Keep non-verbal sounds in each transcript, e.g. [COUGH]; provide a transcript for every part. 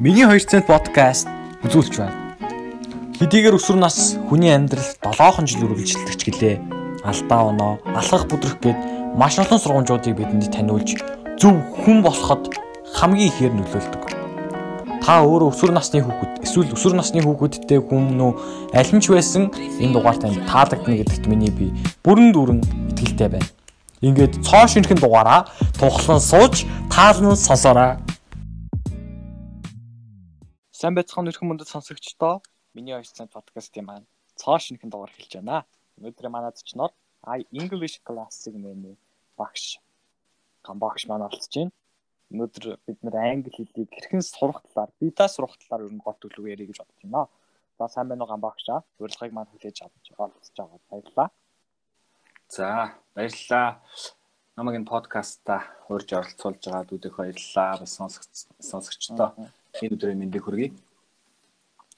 Миний 2 цент подкаст үзүүлж байна. Хэдийгээр өсвөр нас хүний амьдралд 7хон жил үргэлжилдэг гэлээ. Алдаа оноо, алхах бүдрэх гээд маш олон сургамжуудыг бидэнд таниулж зөв хүн болоход хамгийн ихээр нөлөөлдөг. Та өөрөө өсвөр насны хүүхэд эсвэл өсвөр насны хүүхэдтэй хүн үү аль нь ч байсан энэ дугаар танд таалагдана гэдэгт миний би бүрэн дүүрэн итгэлтэй байна. Ингээд цоо шинхэн дугаараа тухлан сууж таалан сонсоорой. Сайн байцгаана өрхөн мөндөд сонсогчдоо. Миний 2 цаг подкастын маань цоо шинхэн дугаар хэлж байна. Өнөөдөр манад ч нор I English class-ыг нэмээ багш гамбагш маань олцож байна. Өнөөдөр бид нэр англи хэлийг хэрхэн сурах талаар, бидаа сурах талаар ер нь гол төлөв ярих гэж бодож байна. За сайн байна уу гамбагшаа? Урилгыг маань хүлээж авч олцож байгаа баярлалаа. За баярлалаа. Намайг энэ подкаста урьж оролцуулж байгаа дүүдэх баярлалаа. Бас сонсогч сонсогчдоо энэ өдрийн мэндийг хүргэе.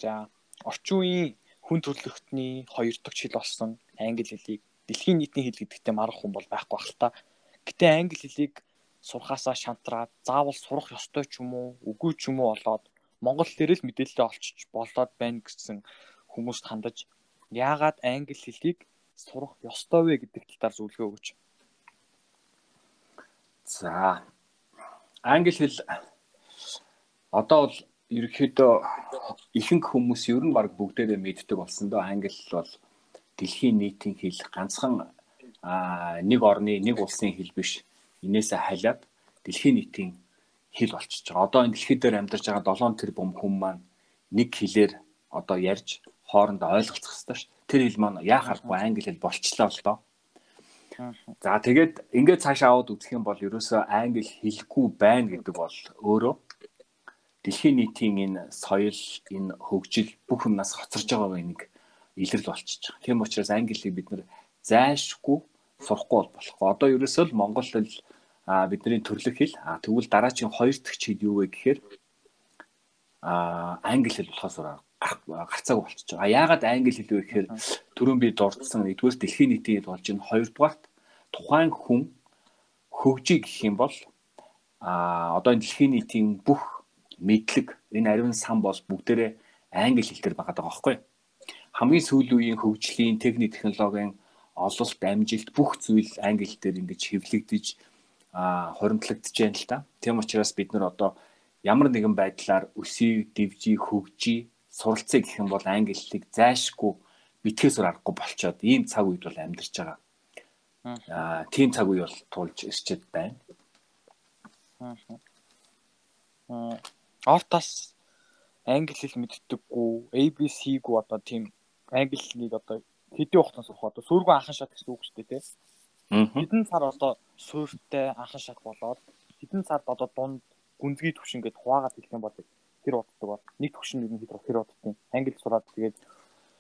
За орчин үеийн хүн төрөлхтний хоёр дахь хэл болсон англи хэлийг дэлхийн нийтийн хэл гэдэгтээ марах хүн бол байхгүй байх л та. Гэтэ англи хэлийг сурхаасаа шантраад заавал сурах ёстой ч юм уу үгүй ч юм уу болоод монгол хэлээр л мэдээлэл олчиж болоод байна гэсэн хүмүүст хандаж яагаад англи хэлийг сурах ёстой вэ гэдэг талаар зөвлөгөө өгөөч. За англи хэл одоо бол ерөөхдөө ихэнх хүмүүс ер нь баг бүгдээрээ мэддэг болсон доо англи бол дэлхийн нийтийн хэл ганцхан нэг орны нэг улсын хэл биш инээсээ халиад дэлхийн нийтийн хэл болчихж байгаа. Одоо энэ дэлхий дээр амьдарч байгаа 7 тэрбум хүн маань нэг хэлээр одоо ярьж хоорондоо ойлголцох хэрэгтэй ш. Тэр хэл маань яахааргүй англи хэл болчлаа л доо. За тэгээд ингээд цаашаа аваад үзэх юм бол ерөөсөө англи хэлгүй байна гэдэг бол өөрөө дэлхийн нийтийн энэ соёл, энэ хөгжил бүх юмнаас хоцорж байгаа нэг илрэл болчихж байгаа. Тийм учраас англиг бид нэр зайлшгүй сурахгүй бол болохгүй. Одоо ерөөсөө л монгол хэл бидний төрлөх хэл. Тэгвэл дараагийн хоёр дахь хэл юу вэ гэхээр англи хэл болохоос гарцааг болчихж байгаа. Яагаад англи хэл вэ гэхээр түрүүн би дурдсан нэгдүгээр дэлхийн нийтийн хэл болж байна. Хоёрдугаарт тухайн хүн хөгжий гэх юм бол а одоо дэлхийн нийтийн бүх мэдлэг энэ ариун сан бол бүгдээрээ англи хэлээр байгаа даа байхгүй хамгийн сүүлийн үеийн хөгжлийн техник технологийн ололт амжилт бүх зүйл англи хэлээр ингэж хэвлэгдэж а хоримтлагдж байна л та. Тийм учраас бид нар одоо ямар нэгэн байдлаар өсөй, дэвжий, хөгжий, суралцъя гэх юм бол англи хэлийг зайшгүй битгээс аргагүй болчоод ийм цаг үед бол амьдарч байгаа. Аа тийм цаг үе бол тулж ирчээд байна. Аа ортас англи хэл мэддэггүй ABC-г одоо тийм англи хэлийг одоо хэдийн хугацаанд сурах одоо сүүргэн анхан шат гэсэн үг шүү дээ тий. Хэдэн сар одоо суурьтай анхан шат болоод хэдэн сард одоо дунд гүнзгий төвшин гэдээ хуваагаад хэлэх юм бол тэр уддаг бол нэг төвшин ер нь хэд хэр уддаг англи сураад тэгээд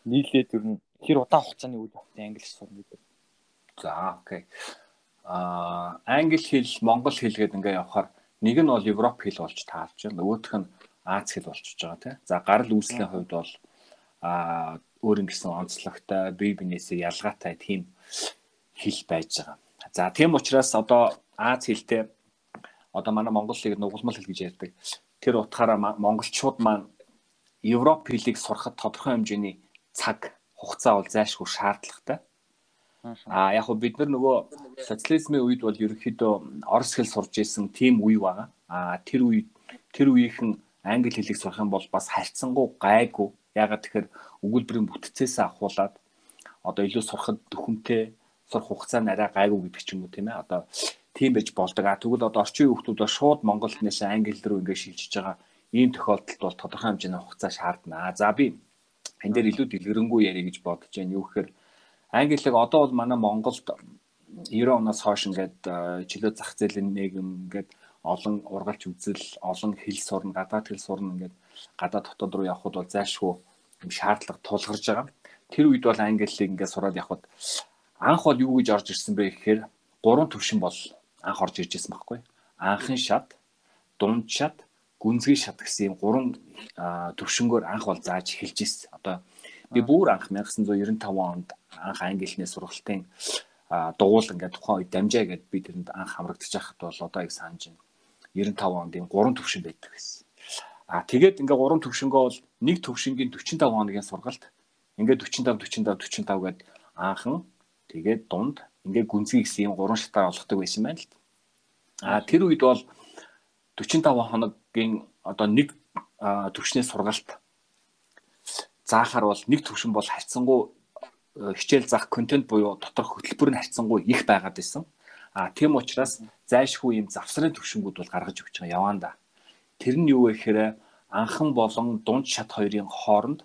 нийлээд ер нь хэр удаан хугацааны үйл явдал англи сурна гэдэг. За окей. Аа англи хэл монгол хэл гэдэг ингээ явахаар Нэг нь бол Европ хэл болж таалж байна. Нөгөөх нь Аз хэл болчихж байгаа тийм. За гарал үүслийн хувьд бол а өөр ингэсэн онцлогтой бие биенээсээ ялгаатай тийм хэл байж байгаа. За тийм учраас одоо Аз хэлтэй одоо манай монгол хэлийг нугалмал хэл гэж ярьдаг. Тэр утгаараа монголчууд маань Европ хэлийг сурахад тодорхой хэмжээний цаг хугацаа бол зайлшгүй шаардлагатай. А яг хөө бид нар нөгөө социализмын үед бол ерөнхийдөө орос хэл сурж исэн тийм үе байгаа. А тэр үед тэр үеийнхэн англи хэлийг сурах юм бол бас харьцангуй гайгүй. Ягаад тэгэхээр өгүүлбэрийн бүтцээс ахуулаад одоо илүү сурахад дөхөмтэй сурах хугацаа нарай гайгүй гэдэг ч юм уу тийм ээ. Одоо тийм байж болдог. А тэгвэл одоо орчин үеийн хүмүүс бол шууд монгол хэлнээс англи рүү ингээд шилжиж байгаа ийм тохиолдолд бол тодорхой хэмжээний хугацаа шаардна. За би энэ дээр илүү дэлгэрэнгүй ярих гэж бодож байна. Юу гэхээр Англиг одоо бол манай Монголд 90 оноос хойш ингээд чөлөө зах зээлийн нийгэм ингээд олон ургалч үзэл, олон хэл сурна, гадаад хэл сурна ингээд гадаад хотод руу явход бол зайлшгүй юм шаардлага тулгарч байгаа. Тэр үед бол англиг ингээд сураад явход анх бол юу гэж орж ирсэн бэ гэхээр гурван төвшин бол анх орж ирж байсан байхгүй. Анхын шат, дунд шат, гүнзгий шат гэсэн юм гурван төвшнгөөр анх бол зааж эхэлж ирсэн. Одоо би бүр анх 1995 онд анх англи хэлний сургалтын дугуул ингээд тухайн үед дамжаа гэдээ би тэрэнд анх хамрагдчих байхад бол одоо их санаж байна. 95 онд ийм гурван төвшин байдаг гэсэн. А тэгээд ингээ 3 төвшнгөө бол нэг төвшингийн 45 хоногийн сургалт ингээ 45 45 45 гээд анхан тэгээд дунд ингээ гүнзгий гэсэн юм 3 шатаар олгодог байсан байна л. А тэр үед бол 45 хоногийн одоо нэг төвшний сургалт заахаар бол нэг төвшин бол харьцангуй хичээл заах контент буюу доторх хөтөлбөр нь харьцангуй их байгаад байсан. А тийм учраас зайлшгүй юм завсрын төвшингүүд бол гаргаж өгч байгаа яваан да. Тэр нь юу вэ гэхээр анхан болон дунд шат хоёрын хооронд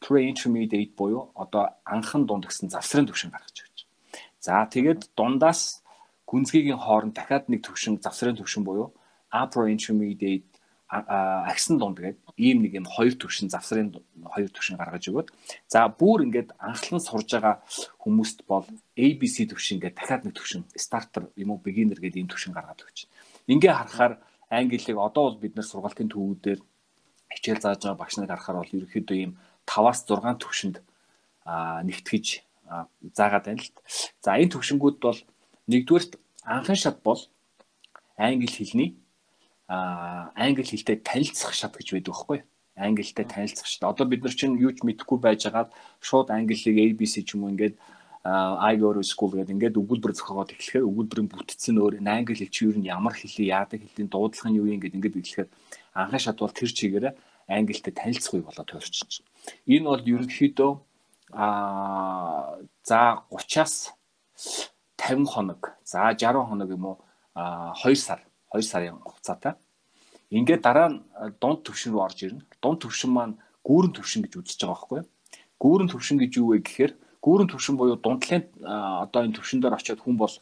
pre-intermediate буюу одоо анхан дунд гэсэн завсрын төвшин гаргаж өгч. За тэгээд дундаас гүнзгийгийн хооронд дахиад нэг төвшин завсрын төвшин буюу upper intermediate агсан дунд гэдэг ийм нэг юм хоёр төвшин завсрын хоёр төвшин гаргаж өгöd. За бүр ингээд анхлан сурж байгаа хүмүүст бол ABC төвшин гэдэг дахиад нэг төвшин стартер юм уу beginner гэдэг ийм төвшин гаргаад өгч. Ингээ харахаар англиг одоо бол бид нар сургалтын төвүүдээр хичээл зааж байгаа багш нарыг харахаар бол ерөөхдөө ийм 5-аас 6 төвшөнд нэгтгэж заагаад байна л. За энэ төвшингүүд бол нэгдүгээрт анхан шат бол англи хэлний англи хэлтэй танилцах шат гэж байдаг байхгүй англи хэлтэй танилцах шат. Одоо бид нар чинь юу ч мэдэхгүй байжгаад шууд англиг ABC ч юм уу ингээд I go to school гэдэг ингээд өгүүлбэр зохиогоод эхлэхээр өгүүлбэрийн бүтцэн өөр англи хэл чи юу нь ямар хэлийг яадаг хэлний дуудлага нь юу юм гэдэг ингээд эхлэхээр анхан шат бол тэр чигээрээ англитэй танилцахгүй болоод байна. Энэ бол ерөнхийдөө а за 30-аас 50 хоног за 60 хоног юм уу? 2 сар 2 сарын хугацаатай. Ингээд дараа нь дунд төвшин рүү орж ирнэ. Дунд төвшин маань гүүрэн төвшин гэж үзэж байгаа байхгүй юу? Гүүрэн төвшин гэж юу вэ гэхээр гүүрэн төвшин буюу дундлын одоо энэ төвшин дээр очиод хүн бол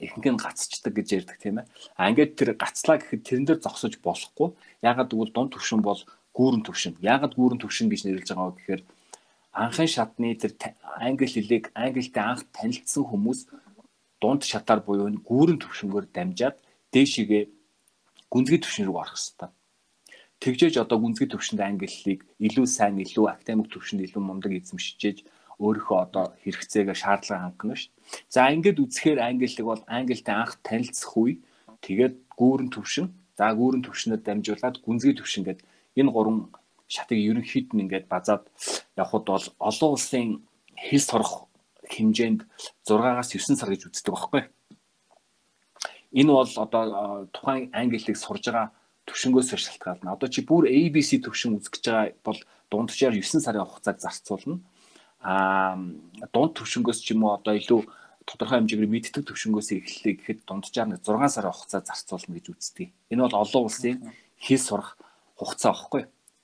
ихэнх нь гацчдаг гэж ярьдаг тийм ээ. А ингээд тэр гацлаа гэхэд тэрэн дээр зогсож болохгүй. Ягаад гэвэл дунд төвшин бол гүүрэн төвшин. Ягаад гүүрэн төвшин гэж нэрлэж байгаа вэ гэхээр анхын шатны тэр англи хэлийг англитэй анх танилцсан хүмүүс дунд шатаар буюу гүүрэн төвшнгөөр дамжаад дээшигээ гүнзгий төвшин рүү орох хэрэгтэй. Тэгжээж одоо гүнзгий төвшөнд англи хэлийг илүү сайн, илүү академик төвшөнд илүү мундаг эзэмшижээж өөрийнхөө одоо хэрэгцээгээ шаардлага хангана шүү дээ. За ингээд үзэхээр англи хэл бол англитэй анх танилцах үе тэгээд гүүрэн төвшин, за гүүрэн төвшнөд дамжуулаад гүнзгий төвшин гэдэг энэ гурван шатыг ерөнхийд нь ингээд базаад явхад бол олон улсын хэл сурах хэмжээнд 6-аас 9 сар гэж үздэг байхгүй. Энэ бол одоо тухайн англи хэлийг сурж байгаа төвшнгөөс шалтгаална. Одоо чи бүр ABC төвшин үзэж байгаа бол дунджаар 9 сарын хугацааг зарцуулна. Аа дунд төвшнгөөс ч юм уу одоо илүү тодорхой хэмжээгээр мэддэг төвшнгөөс эхэллээ гэхэд дунджаар 6 сарын хугацаа зарцуулна гэж үздэг. Энэ бол олон улсын хэл сурах хугацаа байхгүй.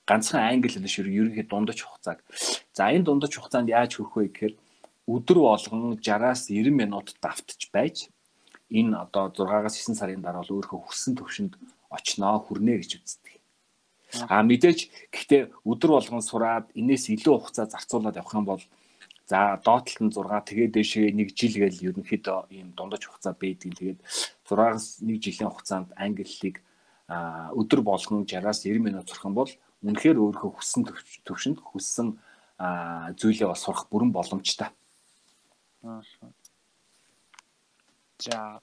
Ганцхан англи хэл шиг ерөнхий дундаж хугацааг. За энэ дундаж хугацаанд яаж хөрөх вэ гэхээр өдөр болгон 60-аас 90 минут давтж байж энэ одоо 6-аас 9 сарын дараа бол өөрөө хүссэн төвшөнд очноо хүрнэ гэж үздэг. А мэдээж гэхдээ өдөр болгон сураад энээс илүү хугацаа зарцуулаад явах юм бол за доотлолт нь 6 тэгээд дээшээ 1 жил гээл ерөнхийдөө ийм дундаж хугацаа байдаг. Тэгээд 6-аас 1 жилийн хугацаанд англи хэлийг өдөр болгон 60-аас 90 минут сурах юм бол үнэхээр өөрөө хүссэн төвшөнд хүссэн зүйлээ бас сурах бүрэн боломжтой. Аа За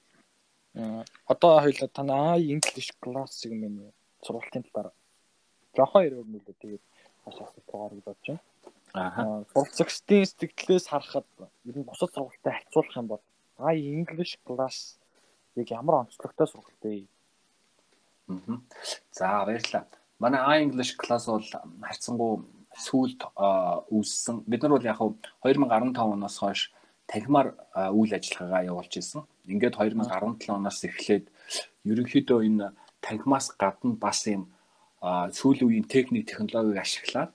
одоо хоёлаа танаа English class-ыг минь сургалтын талаар жоохон ярив нүлээ тэгээд бас асуултаар бодож байна. Аа. Сургалтын сэтгэлээс харахад ер нь бусад сургалттай харьцуулах юм бол а English class яг ямар онцлогтой сургалт вэ? Аа. За баярлалаа. Манай А English class бол харьцангуй сүүлд үүссэн. Бид нар бол яг 2015 оноос хойш танхимаар үйл ажиллагаагаа явуулж ирсэн. Ингээд 2017 оноос эхлээд ерөнхийдөө энэ танхимаас гадна бас юм сүүлийн үеийн техник технологиг ашиглаад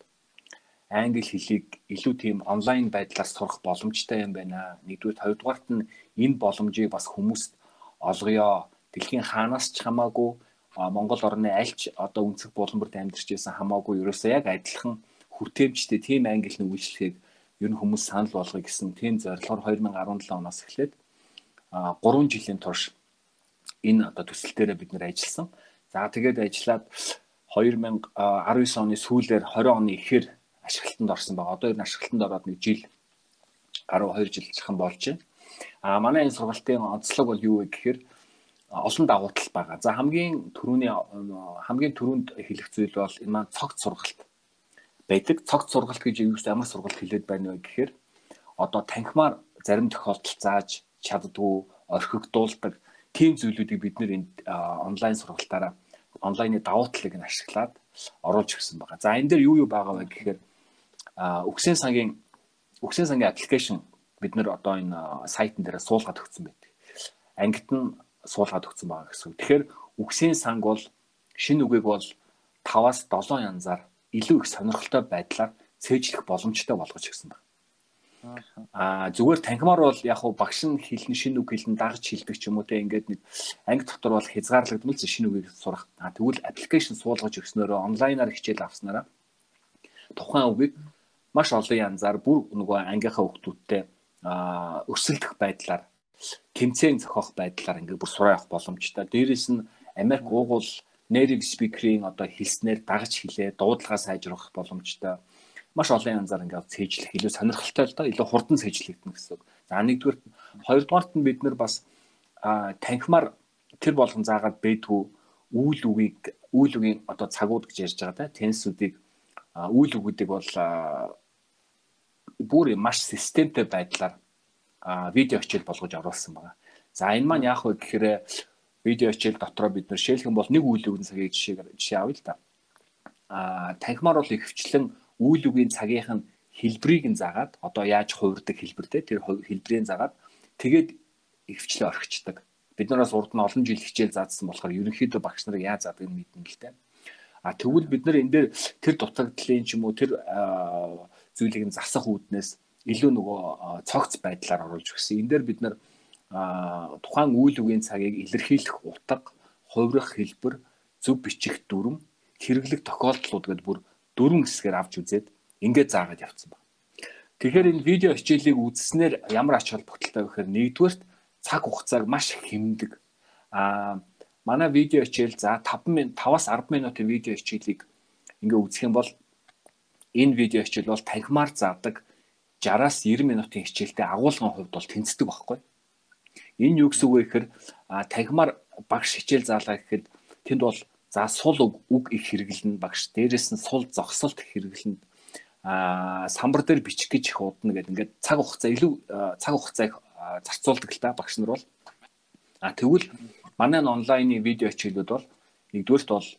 англи хэлийг илүү тийм онлайн байдлаар сурах боломжтой юм байна. Нэгдүгээр хоёрдугаарт нь энэ боломжийг бас хүмүүст олгоё. Дэлхийн хаанаас ч хамаагүй Монгол орны аль ч одоо өнцөг буланбарт амьдарч байсан хамаагүй ерөөсөө яг адилхан хүртээмжтэй тийм англи хэлний үйлчлэгийг ер нь хүмүүс санал болгоё гэсэн тийм зорилгоор 2017 оноос эхлээд 3 жилийн турш энэ одоо төсөл дээр бид нэр ажилласан. За тэгээд ажиллаад 2019 оны сүүлээр 20 оны эхээр ашиглалтанд орсон байгаа. Одоо энэ ашиглалтанд ороод нэг жил гаруй 2 жил зах болж байна. А манай энэ сургалтын онцлог бол юу вэ гэхээр олон давуу тал байгаа. За хамгийн түрүүний хамгийн түрүүнд хэлэх зүйл бол энэ маань цогц сургалт байдаг. Цогц сургалт гэж юу ямар сургалт хэлээд байна вэ гэхээр одоо танхимаар зарим тохиолдолд зааж чаддгүй орхигдуулдаг тийм зүйлүүдийг бид нэр онлайн сургалтаараа онлайны давуу талыг нь ашиглаад оруулж ирсэн байгаа. За энэ дээр юу юу байгаа вэ гэхээр үгсийн сангийн үгсийн сангийн аппликейшн бид нэр одоо энэ сайтн дээр суулгаад өгсөн байдаг. Ангид нь суулгаад өгсөн байгаа гэсэн. Тэгэхээр үгсийн санг бол шинэ үгийг бол 5-аас 7 янзаар илүү их сонирхолтой байдлаар цээжлэх боломжтой болгож ирсэн байна. Аа зүгээр танхимаар бол яг хуу багш нь хэлнэ шинэ үг хэлнэ дагж хэлдэг ч юм уу те ингээд нэг анги дотор бол хязгаарлагдмал шинэ үгийг сурах. Аа тэгвэл аппликейшн суулгаж өгснөөрөө онлайнаар хичээл авснараа тухайн үгийг маш олон янзаар бүр нөгөө ангийнхаа хүүхдүүдтэй аа өрсөлдөх байдлаар тэмцээн зохиох байдлаар ингээд бүр сураа явах боломжтой. Дээрээс нь Америк уугуул native speaker-ийн одоо хэлснээр дагаж хэлээ дуудлагаа сайжруулах боломжтой маш олон янзаар ингээд цээжлэх илүү сонирхолтой л да илүү хурдан цээжлэгдэнэ гэсэн үг. За нэгдүгээр хоёрдугаарт нь бид нэр бас танхимаар тэр болгон заагаад бэдгүү үйл үгийг үйл үгийн одоо цагууд гэж ярьж байгаа да тенсүүдийг үйл үгүүдийг бол бүр маш системтэй байдлаар видео хичээл болгож оруулсан байгаа. За энэ маань яах вэ гэхээр видео хичээл дотроо бид нэр шээлхэн бол нэг үйл үгийн цагийг жишээ жишээ авъя л да. А танхимаар бол ихвчлэн үйл үгийн цагийнх нь хэлбэрийг нь заагаад одоо яаж хувирдаг хэлбэртэй тэр хэлбэрийн заагаад тэгээд ихвчлээ орхичдаг. Бид нараас урд нь олон жил хичээл заадсан болохоор ерөнхийдөө багш нарыг яаж заадаг нь мэднэ л дээ. А тэгвэл бид нар энэ дээр тэр дутагдлын ч юм уу тэр зүйлийг нь засах үүднээс илүү нөгөө цогц байдлаар оруулж өгсөн. Энэ дээр бид нар тухайн үйл үгийн цагийг илэрхийлэх утга, хувирах хэлбэр, зөв бичих дүрм, хэрэглэх тохиолдлууд гэдээ бүр дөрвөн хэсгээр авч үзээд ингээд заагаад явцсан байна. Тэгэхээр энэ видео хичээлийг үзснээр ямар ач холбогдолтой вэ гэхээр нэгдүгээрт цаг хугацааг маш хэмндэг. Аа манай видео хичээл за 5 минут 5-аас 10 минутын видео хичээлийг ингээ үзэх юм бол энэ видео хичээл бол танхимаар заадаг 60-аас 90 минутын хичээлтэй агуулгын хувьд бол тэнцдэг байхгүй. Энэ юу гэсэн үг вэ гэхээр танхимаар багш хичээл заалаа гэхэд тэнд бол За сул үг их хэрэглэнэ багш. Дээрээс нь сул зогсолт их хэрэглэнэ. Аа самбар дээр бичих гэж их удна гэдэг ингээд цаг хугацаа илүү цаг хугацааг зарцуулдаг л та багш нар бол. А тэгвэл манай онлайны видео хичээлүүд бол нэгдүгээрт бол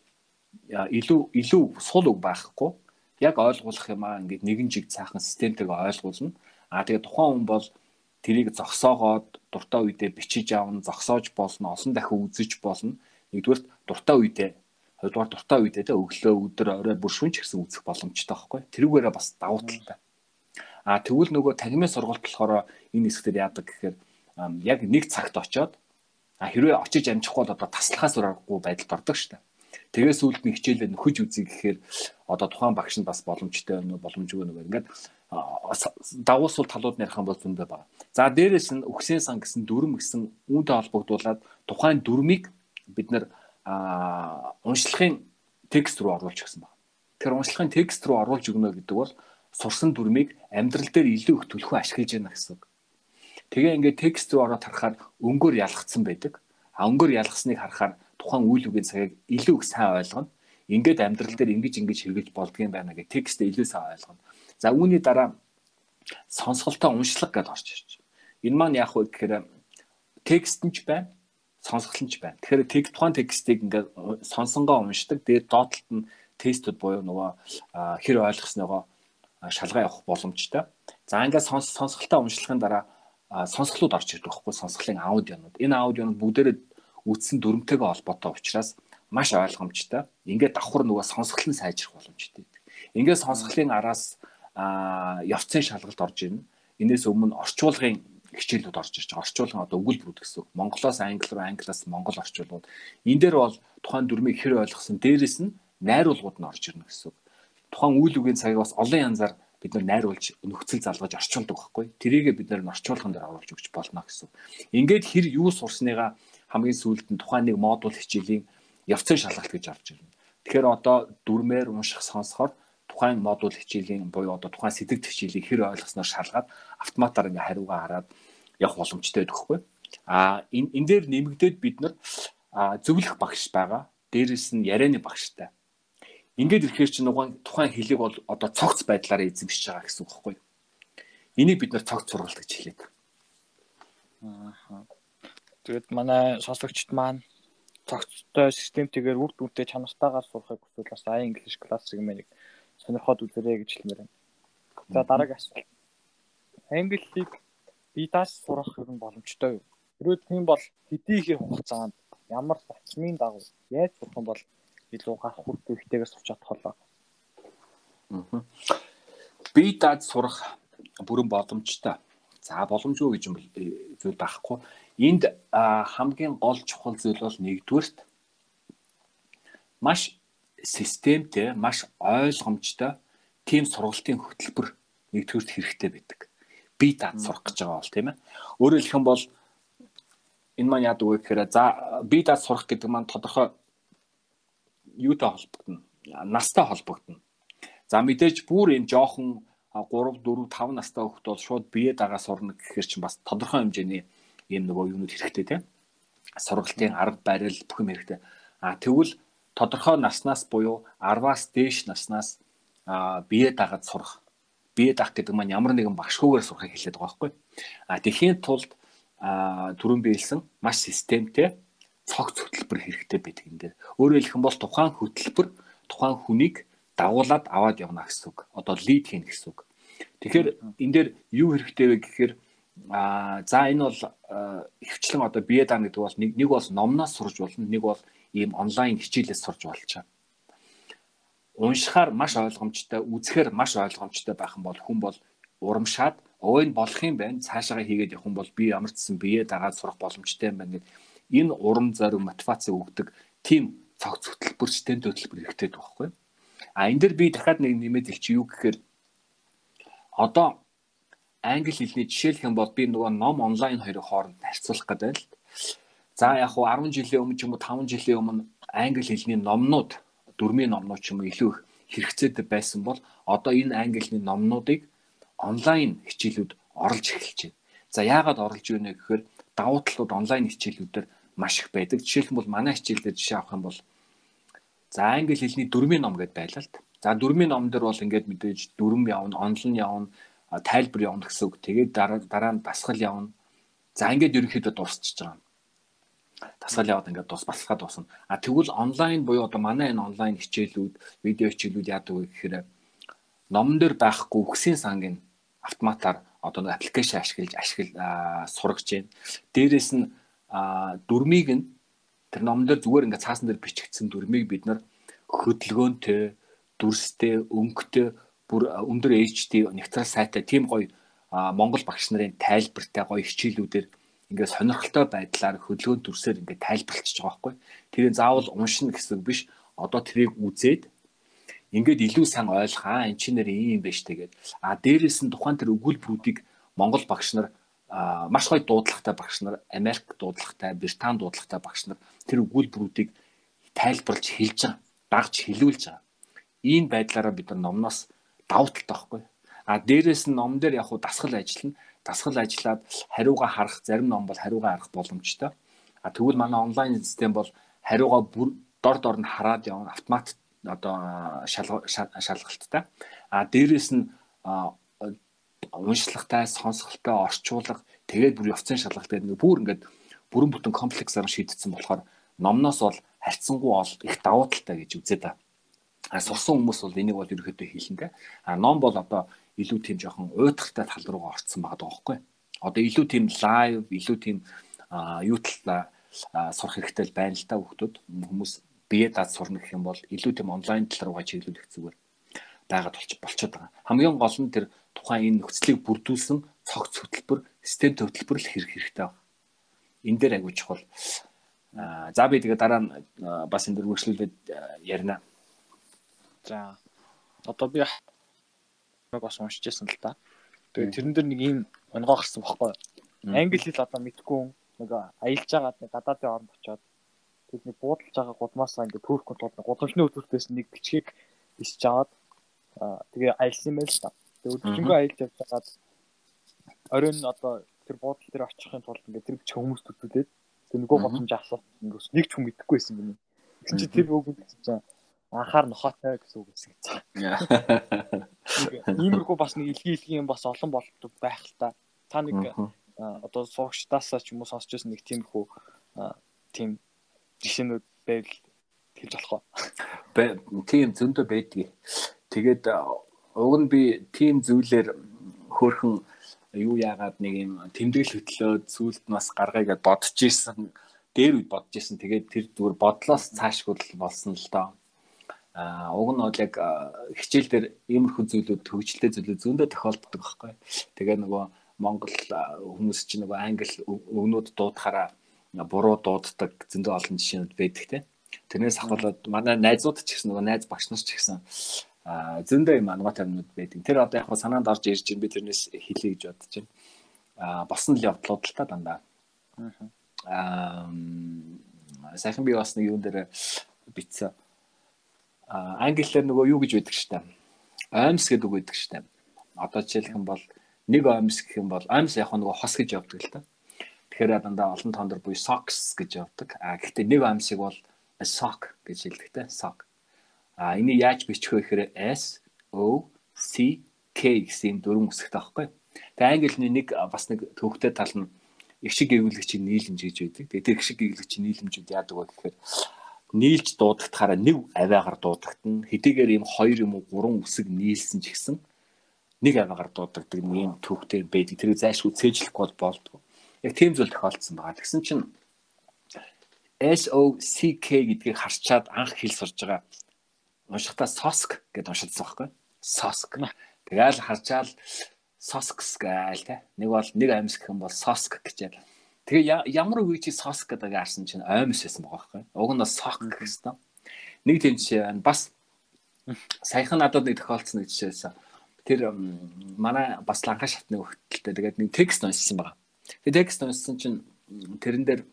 илүү илүү сул үг байхгүй. Яг ойлгуулах юм аа ингээд нэгэн жиг цаахан системтэйгээ ойлгуулна. А тэгээ тухайн хүн бол тэрийг зогсоогоод дуртай үедээ бичиж авна, зогсоож болно, олон дахин үзэж болно. Нэгдүгээр дуртай үедээ хоёрдугаар дуртай үедээ тэ өглөө өдөр орой бүр шүнч гэсэн үзэх боломжтой байхгүй. Тэрүүгээрээ бас давуу талтай. А тэгвэл нөгөө тагмын сургалт болохоор энэ хэсгээр яадаг гэхээр яг нэг цагт очоод а хэрвээ очиж амжихгүй бол одоо таслахаас ураагүй байдалд ордог шүү дээ. Тэгээс сүүлд нь хичээлээ нөхөж үзье гэхээр одоо тухайн багш нь бас боломжтой нөө боломжгүй нөгөө ингээд давуусвал талууд ярих юм бол зөндөө байна. За дээрэс нь өгсөн сан гэсэн дүрм гэсэн үүнтэй холбогдуулаад тухайн дүрмийг бид нэр а уншлагын текст руу оруулж өгсөн байна. Тэгэхээр уншлагын текст руу оруулж өгнө гэдэг бол сурсан дүрмийг амьдрал дээр илүү их төлхөө ашиглаж байна гэсэн үг. Тэгээ ингээд текст руу ороод харахаар өнгөөр ялгцсан байдаг. А өнгөөр ялгсныг харахаар тухайн үйл үгийн цагийг илүү их сайн ойлгоно. Ингээд амьдрал дээр ингэж ингэж хэрэгэж болдгийм байна гэх текстээ илүү сайн ойлгоно. За үүний дараа сонсголтоо уншлаг гэдээ орж ирж. Энэ маань яах вэ гэхээр текст нь ч байна сонсгол нь ч байна. Тэгэхээр тэг тухайн текстийг ингээд сонсонгоо уншдаг. Тэгээд доотлолт нь тестүүд буюу нөгөө хэр ойлгоснойгоо шалгаа явах боломжтой. За ингээд сонсголтоо уншлахын дараа сонсголууд орж ирдэг байхгүй сонсголын аудионууд. Энэ аудионууд бүгдээрээ үтсэн дүрмтэйгээ холбоотой учраас маш ойлгомжтой. Ингээд давхар нөгөө сонсгол нь сайжрах боломжтой. Ингээд сонсголын араас явцын шалгалт орж ирнэ. Энээс өмнө орчуулгын хичээлүүд орж ирж байгаа. Орчуулгын одоо өгүүлбэрүүд гэсэн. Монголоос англи руу, англиас монгол орчуулгууд. Энэ дээр бол тухайн дүрмийг хэр ойлгосон дээрэс нь найруулгууд нь орж ирнэ гэсэн. Тухайн үйл үгийн цагийг бас олон янзаар бид нар найруулж нөхцөл залгаж орчуулдаг байхгүй. Тэрийгээ бид нар орчуулган дээр оруулж өгч болно гэсэн. Ингээд хэр юу сурсныгаа хамгийн сүүлд нь тухайн нэг модуль хичээлийн явцын шалгалт гэж орж ирнэ. Тэгэхээр одоо дүрмээр унших сонсохоор тухайн модуль хичээлийн буюу одоо тухайн сэдвт хичээлийг хэр ойлгосноор шалгаад автоматар ингээ хариугаа хараад явах боломжтой байдаг хгүй. А энэ энэ дээр нэмэгдээд бид нар зөвлөх багш байгаа. Дээрээс нь ярианы багштай. Ингээд ирэхээр чинь угаан тухайн хэлийг бол одоо цогц байдлаараа эзэмшиж байгаа гэсэн үг байхгүй юу? Энийг бид нар цогц сургалт гэж хэлээд. Аа. Тэгээд манай сонсогчд маань цогцтой системтэйгээр үр дүнтэй чанартайгаар сурахыг хүсвэл бас ай инглиш классик мэнэг сонирхоод үзэрэй гэж хэлмээр байна. За дараагийн асуулт. Англиг бидаас сурах юм боломжтой юу? Хэрвээ тийм бол хэдий их хугацаанд ямар зарчмын дагуу яаж сурах юм бол илүү гарах үр дүнтэйгээр сурч чадах болоо. Би даад сурах бүрэн боломжтой. За боломжгүй гэж юм э, зүйл байхгүй. Энд хамгийн гол чухал зүйл бол нэгдүгээрт маш системтэй, маш ойлгомжтой тийм сургалтын хөтөлбөр нэгдүгээрт хэрэгтэй байдаг. Би даад сурах гэж байгаа бол тийм ээ. Өөрөөр хэлэх юм бол энэ маань яадаг вэ гэхээр за би даад сурах гэдэг маань тодорхой юутай холбогдно. Настай холбогдно. За мэдээж бүр энэ жоохон 3 4 5 настай хүүхд бол шууд бие дагаа сурна гэхээр чинь бас тодорхой хэмжээний ийм нөгөө юунууд хэрэгтэй тийм сургалтын арга барил бүх юм хэрэгтэй. А тэгвэл тодорхой наснаас буюу 10-аас дээш наснаас бие дагаад сурах. Бие даах гэдэг маань ямар нэгэн багшгүйгээр сурахыг хэлээд байгаа байхгүй. А тэхийн тулд түрүүн биелсэн маш системтэй цогц хөтөлбөр хэрэгтэй байдаг юм дээр. Өөрөөр хэлэх юм бол тухайн хөтөлбөр тухайн хүнийг дагуулад аваад явна гэсэн үг. Одоо лид хийн гэсэн үг. Тэгэхээр энэ дээр юу хэрэгтэй вэ гэхээр а за энэ бол хөвчлэн одоо бие даана гэдэг бол нэг нэг бол номноос сурж болно, нэг бол ийм онлайн хичээлээс сурж байгаа. Уншихаар маш ойлгомжтой, үзэхээр маш ойлгомжтой байх юм бол хүн бол урамшаад энэ болох юм байна. Цаашаа хийгээд явах юм бол би ямар ч гэсэн бие дагаад сурах боломжтой юм байна гэд энэ урам зориг мотивац өгдөг тийм цогц хөтөлбөр системд хөтөлбөр хэрэгтэй байхгүй. А энэ дэр би дахиад нэг нэмээд хэлчих юу гэхээр одоо англи хэлний жишээлх юм бол би нөгөө ном онлайн хоёрын хооронд харьцуулах гэдэг л. За яг хуу 10 жилийн өмнө ч юм уу 5 жилийн өмнө англи хэлний номнууд дөрмийн номнууд ч юм уу илүү их хэрэгцээтэй байсан бол одоо энэ англи хэлний номнуудыг онлайн хичээлүүд оруулж эхэлж байна. За яагаад оруулж байна гэхээр давуу талууд онлайн хичээлүүдээр маш их байдаг. Жишээлх юм бол манай хичээлдээ жишээ авах юм бол за англи хэлний дөрмийн ном гэдээ байлаа л та. За дөрмийн ном дээр бол ингээд мэдээж дүрм явна, онлон явна, тайлбар явна гэсэн үг. Тэгээд дараа дараа нь дасгал явна. За ингээд ерөнхийдөө дуусчихж байгаа. Дасгал яваад ингээд дус баслахад дуусна. А тэгвэл онлайн буюу одоо манай энэ онлайн хичээлүүд, видео хичээлүүд яадаг вэ гэхээр номон дээр байхгүй үгсийн сангийн автоматар одоо нэг аппликейшн ашиглаж ашигла сургаж байна. Дээрээс нь дөрмийг нь тэр номон дээр зүгээр ингээд цаасан дээр бичигдсэн дөрмийг бид нар хөдөлгөөнтэй, дүрстэй, өнгөтэй бүр өндөр HD нягтрал сайтай тийм гоё Монгол багш нарын тайлбартай гоё хичээлүүдээр ингээд сонирхолтой байдлаар хөдөлгөөн дүрсээр ингээд тайлбарлчихж байгаа байхгүй. Тэрийг заавал уншина гэсэн биш. Одоо тэрийг үзээд ингээд илүү сайн ойлгох аа эн чинь нэр ийм юм байна штэ гэдэг. А дээрээс нь тухайн тэр өгүүлбэрүүдийг Монгол багш нар маш гоё дуудлагатай багш нар, Америк дуудлагатай, Британи дуудлагатай багш нар тэр өгүүлбэрүүдийг тайлбарлаж хэлж байгаа, дагж хэлүүлж байгаа. Ийм байдлаараа бид нар номноос давуу талтай байхгүй. А дээрээс нь ном дээр яг хуу дасгал ажиллана. Дасгал ажиллаад хариугаа харах зарим ном бол хариугаа харах боломжтой. А тэгвэл манай онлайн систем бол хариугаа бүр дор дор нь хараад явна автомат одоо шалгалттай. А дээрээс нь уншлагатай, сонсголтой, орчуулга тэгээд бүр явцын шалгалт гэдэг нэг бүр ингээд бүрэн бүтэн комплексаар шийдсэн болохоор номноос бол харьцангуй ол их давуу талтай гэж үзээд байна. А сурсан хүмүүс бол энийг бол ерөөхдөө хийлэн тэ. А ном бол одоо илүү тийм жоохон уйтгартай тал руугаа орцсон байгаа байхгүй. Одоо илүү тийм лайв, илүү тийм юу талаа сурах хэрэгтэй байна л та хүмүүс хүмүүс бие даад сурна гэх юм бол илүү тийм онлайн тал руугаа чиглүүлэх зүгээр байгаад болчиход байгаа. Хамгийн гол нь тэр тухайн энэ нөхцөлийг бүрдүүлсэн цогц хөтөлбөр, систем хөтөлбөр л хэрэг хэрэгтэй байна. Энэ дээр агуулж чухал. За би тэгээ дараа нь бас энэ дөр үргэлжлүүлээд ярина. За одоо би бас уншиж байсан л да. Тэгээ тэрэн дээр нэг ийм онгоо гарсан бохоггүй. Англи хэл одоо мэдгүй нэг аялж байгаад нэг гадаадын оронд очиод тэдний буудалж байгаа гудмаасаа ингээд төрөх тулд гудамжны өдөртөөс нэг бичгийг бисж аваад тэгээ аялсан юм байл та. Тэгээ өдөржингөө аялж явж байгаад оройн одоо тэр буудлын дээр очихын тулд ингээд тэр ч хүмүүст төтөлээд тэр нөгөө боломж асуух ингээд нэг ч хүн мэдэхгүй байсан гинэ. Тэгсэн чи тэр үг чинь анхаар нохоотой гэсэн үг гэж. [LAUGHS] Иймэрхүү бас нэг илгийн илгийн бас олон болдог байх л та. Та нэг одоо сурагчдаас ч юм уу сонсч байсан нэг тиймэрхүү тийм жишээнүүд байвал хэлж болох уу? Тийм зөндөө байдгийг. Тэгээд уг нь би тийм зүйлээр хөөхөн юу яагаад нэг юм тэмдэглэл хөтлөөд сүулт нас гаргая гэд бодож исэн. Дээр үед бодож исэн. Тэгээд тэр зүгээр бодлоос цаашгүй болсон л доо. А уг нь бол яг хичээл дээр иймэрхүү зүйлүүд хөгжилтэй зүйлүүд зөндөө тохиолддог байхгүй. Тэгээ нөгөө Монгол хүмүүс чинь нөгөө англи өгнүүд дуудахаараа буруу дууддаг зөндөө олон жишээнүүд байдаг те. Тэрнээс ахвалаад манай найзууд ч гэсэн нөгөө найз багш нар ч гэсэн а зөндөө юм ангатай юмнууд байдаг. Тэр одоо яг санаанд орж ирж байна. Би тэрнээс хэлье гэж бодож байна. а босон л явдлууд л та дандаа. аа сайхан би бас нэг юун дээр битсэн. Англиар нөгөө юу гэж байдаг штэ. Аймс гэдэг үг байдаг штэ. Одоо жишээлх юм бол нэг аймс гэх юм бол аймс яг нөгөө хос гэж явдаг л та. Тэгэхээр дандаа олон тондор буюу socks гэж явдаг. А гэхдээ нэг аймсыг бол sock гэж хэлдэг те. sock. А энийг яаж бичих вэ гэхээр S O C K гэсэн дөрвөн үсэгтэй байхгүй. Тэгээ англи нэг бас нэг төвхтэй тал нь их шиг гэвлэгчийн нийлэмж гэж байдаг. Тэгээ тэр их шиг гэвлэгчийн нийлэмжүүд яадаг вэ гэхээр нийлж дуудахтаараа нэг авиагаар дуудагдана. Хэдийгээр ийм хоёр юм уу гурван үсэг нийлсэн ч гэсэн нэг авиагаар дуудагддаг нэг юм төвхтэй байдаг. Тэр зайшгүй цээжлэхгүй бол болдгоо. Яг тийм зүйл тохиолдсон байгаа. Тэгсэн чинь SOCK гэдгийг харчаад анх хэл сурж байгаа. Уншихтаа SOSK гэдээ уншилсан байхгүй. SOSK. Тэгээл харчаал SOSKS гээл те. Нэг бол нэг амьс гэх юм бол SOSK гэжэл. Тэгээ ямар үгүй чи SOSK гэдэг харсан чинь оймс байсан байгаа байхгүй. Уг нь SOSK гэсэн. Нэг тийм жишээ байна. Бас саяхан надад нэг тохиолдсон нэг жишээсэн. Тэр манай бас ланка шатны хөлтөлтэй тэгээд нэг текст уншсан байгаа. Тэгээд текст уншсан чинь тэрэн дээр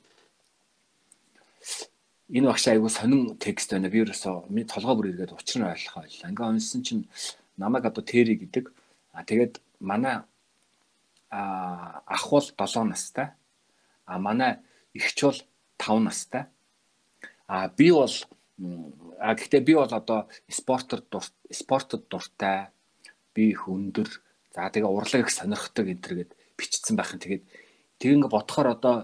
энэ багш айгуу сонин текст байна. Би ерөөсөө миний толгой бүр иргээд учир нь ойлгохоо байлаа. Ингээ уншсан чинь намайг одоо Тэри гэдэг. А тэгээд манай а ах бол 7 настай. А манай эгч бол 5 настай. А би бол а гэхдээ би бол одоо спортод спортод дуртай. Би их өндөр. За тэгээ урлаг их сонирхдаг энэ төр гэд бичсэн байх юм. Тэгээд тэг ингээ бодохоор одоо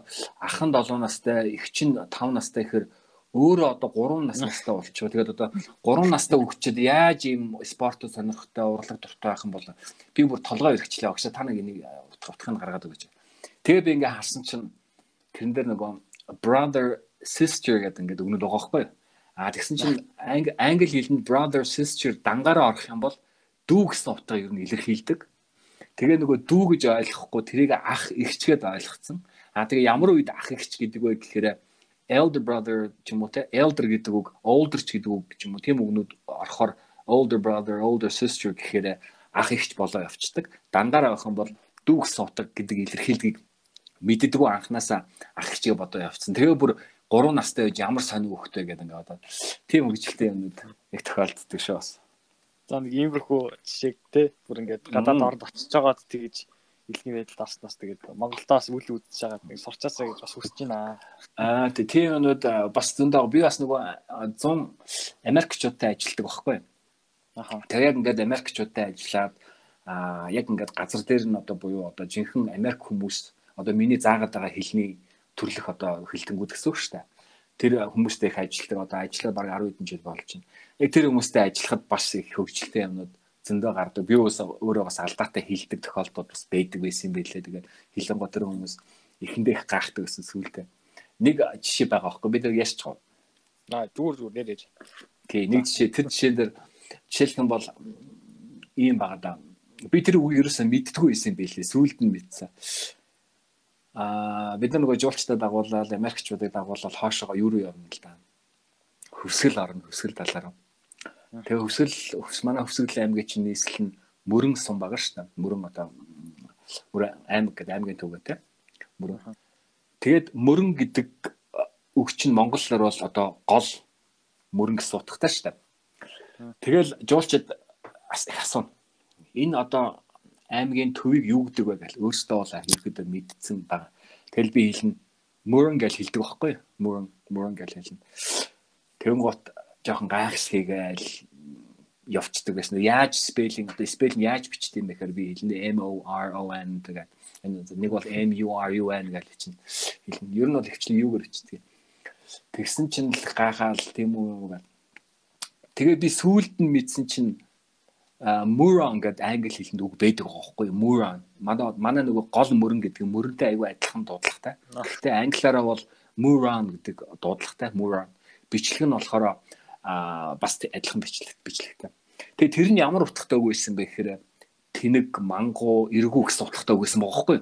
ах нь 7 настай, эгч нь 5 настай гэхээр өөрөө одоо 3 нас настай болчихоо. Тэгээд одоо 3 настай хүүхчид яаж ийм спортод сонирхтой урлаг дуртай байх юм бол би бүр толгой өргөчлээ багш та нэг энийг утгыг гаргаад өгөөч. Тэгээ би ингээ харсан чинь тэрэн дээр нөгөө brother sister гэдэг ингээд өгнөд байгаа байхгүй юу? А тэгсэн чинь англи хэлэнд brother sister дангаараа орох юм бол дүү гэсэн утгаар ер нь илэрхийлдэг. Тэгээ нөгөө дүү гэж ойлгохгүй тэрийг ах ихчгээд ойлгоцсон. А тэгээ ямар үед ах ихч гэдэг вэ гэхээр elder brother ч юм уу те elder гэдэг үг older ч гэдэг үг ч юм уу тийм үгнүүд орохоор older brother older sister гэхээр ах ихч болоо явцдаг дандаараа авах юм бол дүү гэсэн утга гэдэг илэрхийлгийг мэддэггүй анханасаа ах ихчгээ бодоо явцсан тэгээ бүр 3 настай байж ямар сонир хөхтэй гэдэг ингээд одоо тийм хөгжилтэй юмнууд яг тохиолддог шүү бас за нэг иймэрхүү жишээг те бүр ингээд гадаад орд очиж байгаад тэгэж илгийн байдалд орсноос тэгээд Монголдоос үл үзэж байгаа нэг сурчаасаа гэж бас хүсэж байна. Аа тийм юмнууд бас зөндөө би бас нөгөө 100 Америкчуудтай ажилладаг байхгүй. Аха. Тэгээд яг ингээд Америкчуудтай ажиллаад аа яг ингээд газар дээр нь одоо буюу одоо жинхэнэ Америк хүмүүс одоо миний заагаад байгаа хэлний төрлөх одоо хэлтэнгүүд гэсэн үг шүү дээ. Тэр хүмүүстэй их ажилладаг одоо ажиллаад бараг 10 хэдэн жил болж байна. Яг тэр хүмүүстэй ажиллахад бас их хөгжилтэй юмнууд зөндөө гардаг. Би ус өөрөө бас алдаатай хилдэг тохиолдод бас байдаг байсан юм байлээ. Тэгээд хилэн готор хүмүүс эхэндээ их гайхдаг гэсэн сүултээ. Нэг жишээ байгаа байхгүй бид нар яшч гоо. Аа зүгээр зүгээр нэрэж. Окей, нэг жишээ тэр жишээн дээр жишээлх юм бол ийм байгаа да. Би тэр үг ерөөсөө мэддэггүй байсан байлээ. Сүүлд нь мэдсэн. Аа бид нар нөгөө жуулчтай дагуулаад Америкчуудыг дагуулаад хоошоогоо юу руу явна л да. Хөвсгөл орно, хөвсгөл талаар. Тэгээ хөвсгөл өвс манай хөвсгөл аймгийн чинь нийслэл нь мөрөн сум байгаа шүү дээ. Мөрөн одоо мөрөн аймаг гэдэг аймгийн төвөө те. Мөрөн. Тэгээд мөрөн гэдэг үг чинь монголоор бол одоо гол мөрөн гэсэн утгатай шүү дээ. Тэгэл жуулчид асууна. Энэ одоо аймгийн төвийг юу гэдэг вэ гэж өөртөө бол ерөөдөө мэдсэн баг. Тэгэл би хэлнэ Мөрөн гэж хэлдэг байхгүй юу? Мөрөн мөрөн гэж хэлнэ. Тэгэн гот жоохон гайхсхийгээл явцдаг байсан. Яаж спеллинг одоо спеллинг яаж бичдэг юм бэхээр би хэлнэ M O R O N тэгээд нэг бол M U R U N гэж чинь хэлнэ. Ер нь бол хвчлэн юугаар бичдэг. Тэгсэн чинь л гайхаал тийм үү гэдэг. Тэгээ би сүүлд нь мэдсэн чинь Muron гэдэг англи хэлэнд үг байдаг байхгүй юу? Muron. Манай манай нөгөө гол мөрөн гэдэг мөрөнтэй аюу адилхан дуудлагатай. Гэхдээ англиараа бол Muron гэдэг дуудлагатай Muron. Бичлэг нь болохоор бас адилхан бичлэг бичлэгтэй. Тэгээ тэр нь ямар утгатай үг байсан бэ гэхээр тэнэг, мангуу, эргүү гэсэн утгатай үг байсан бохоггүй.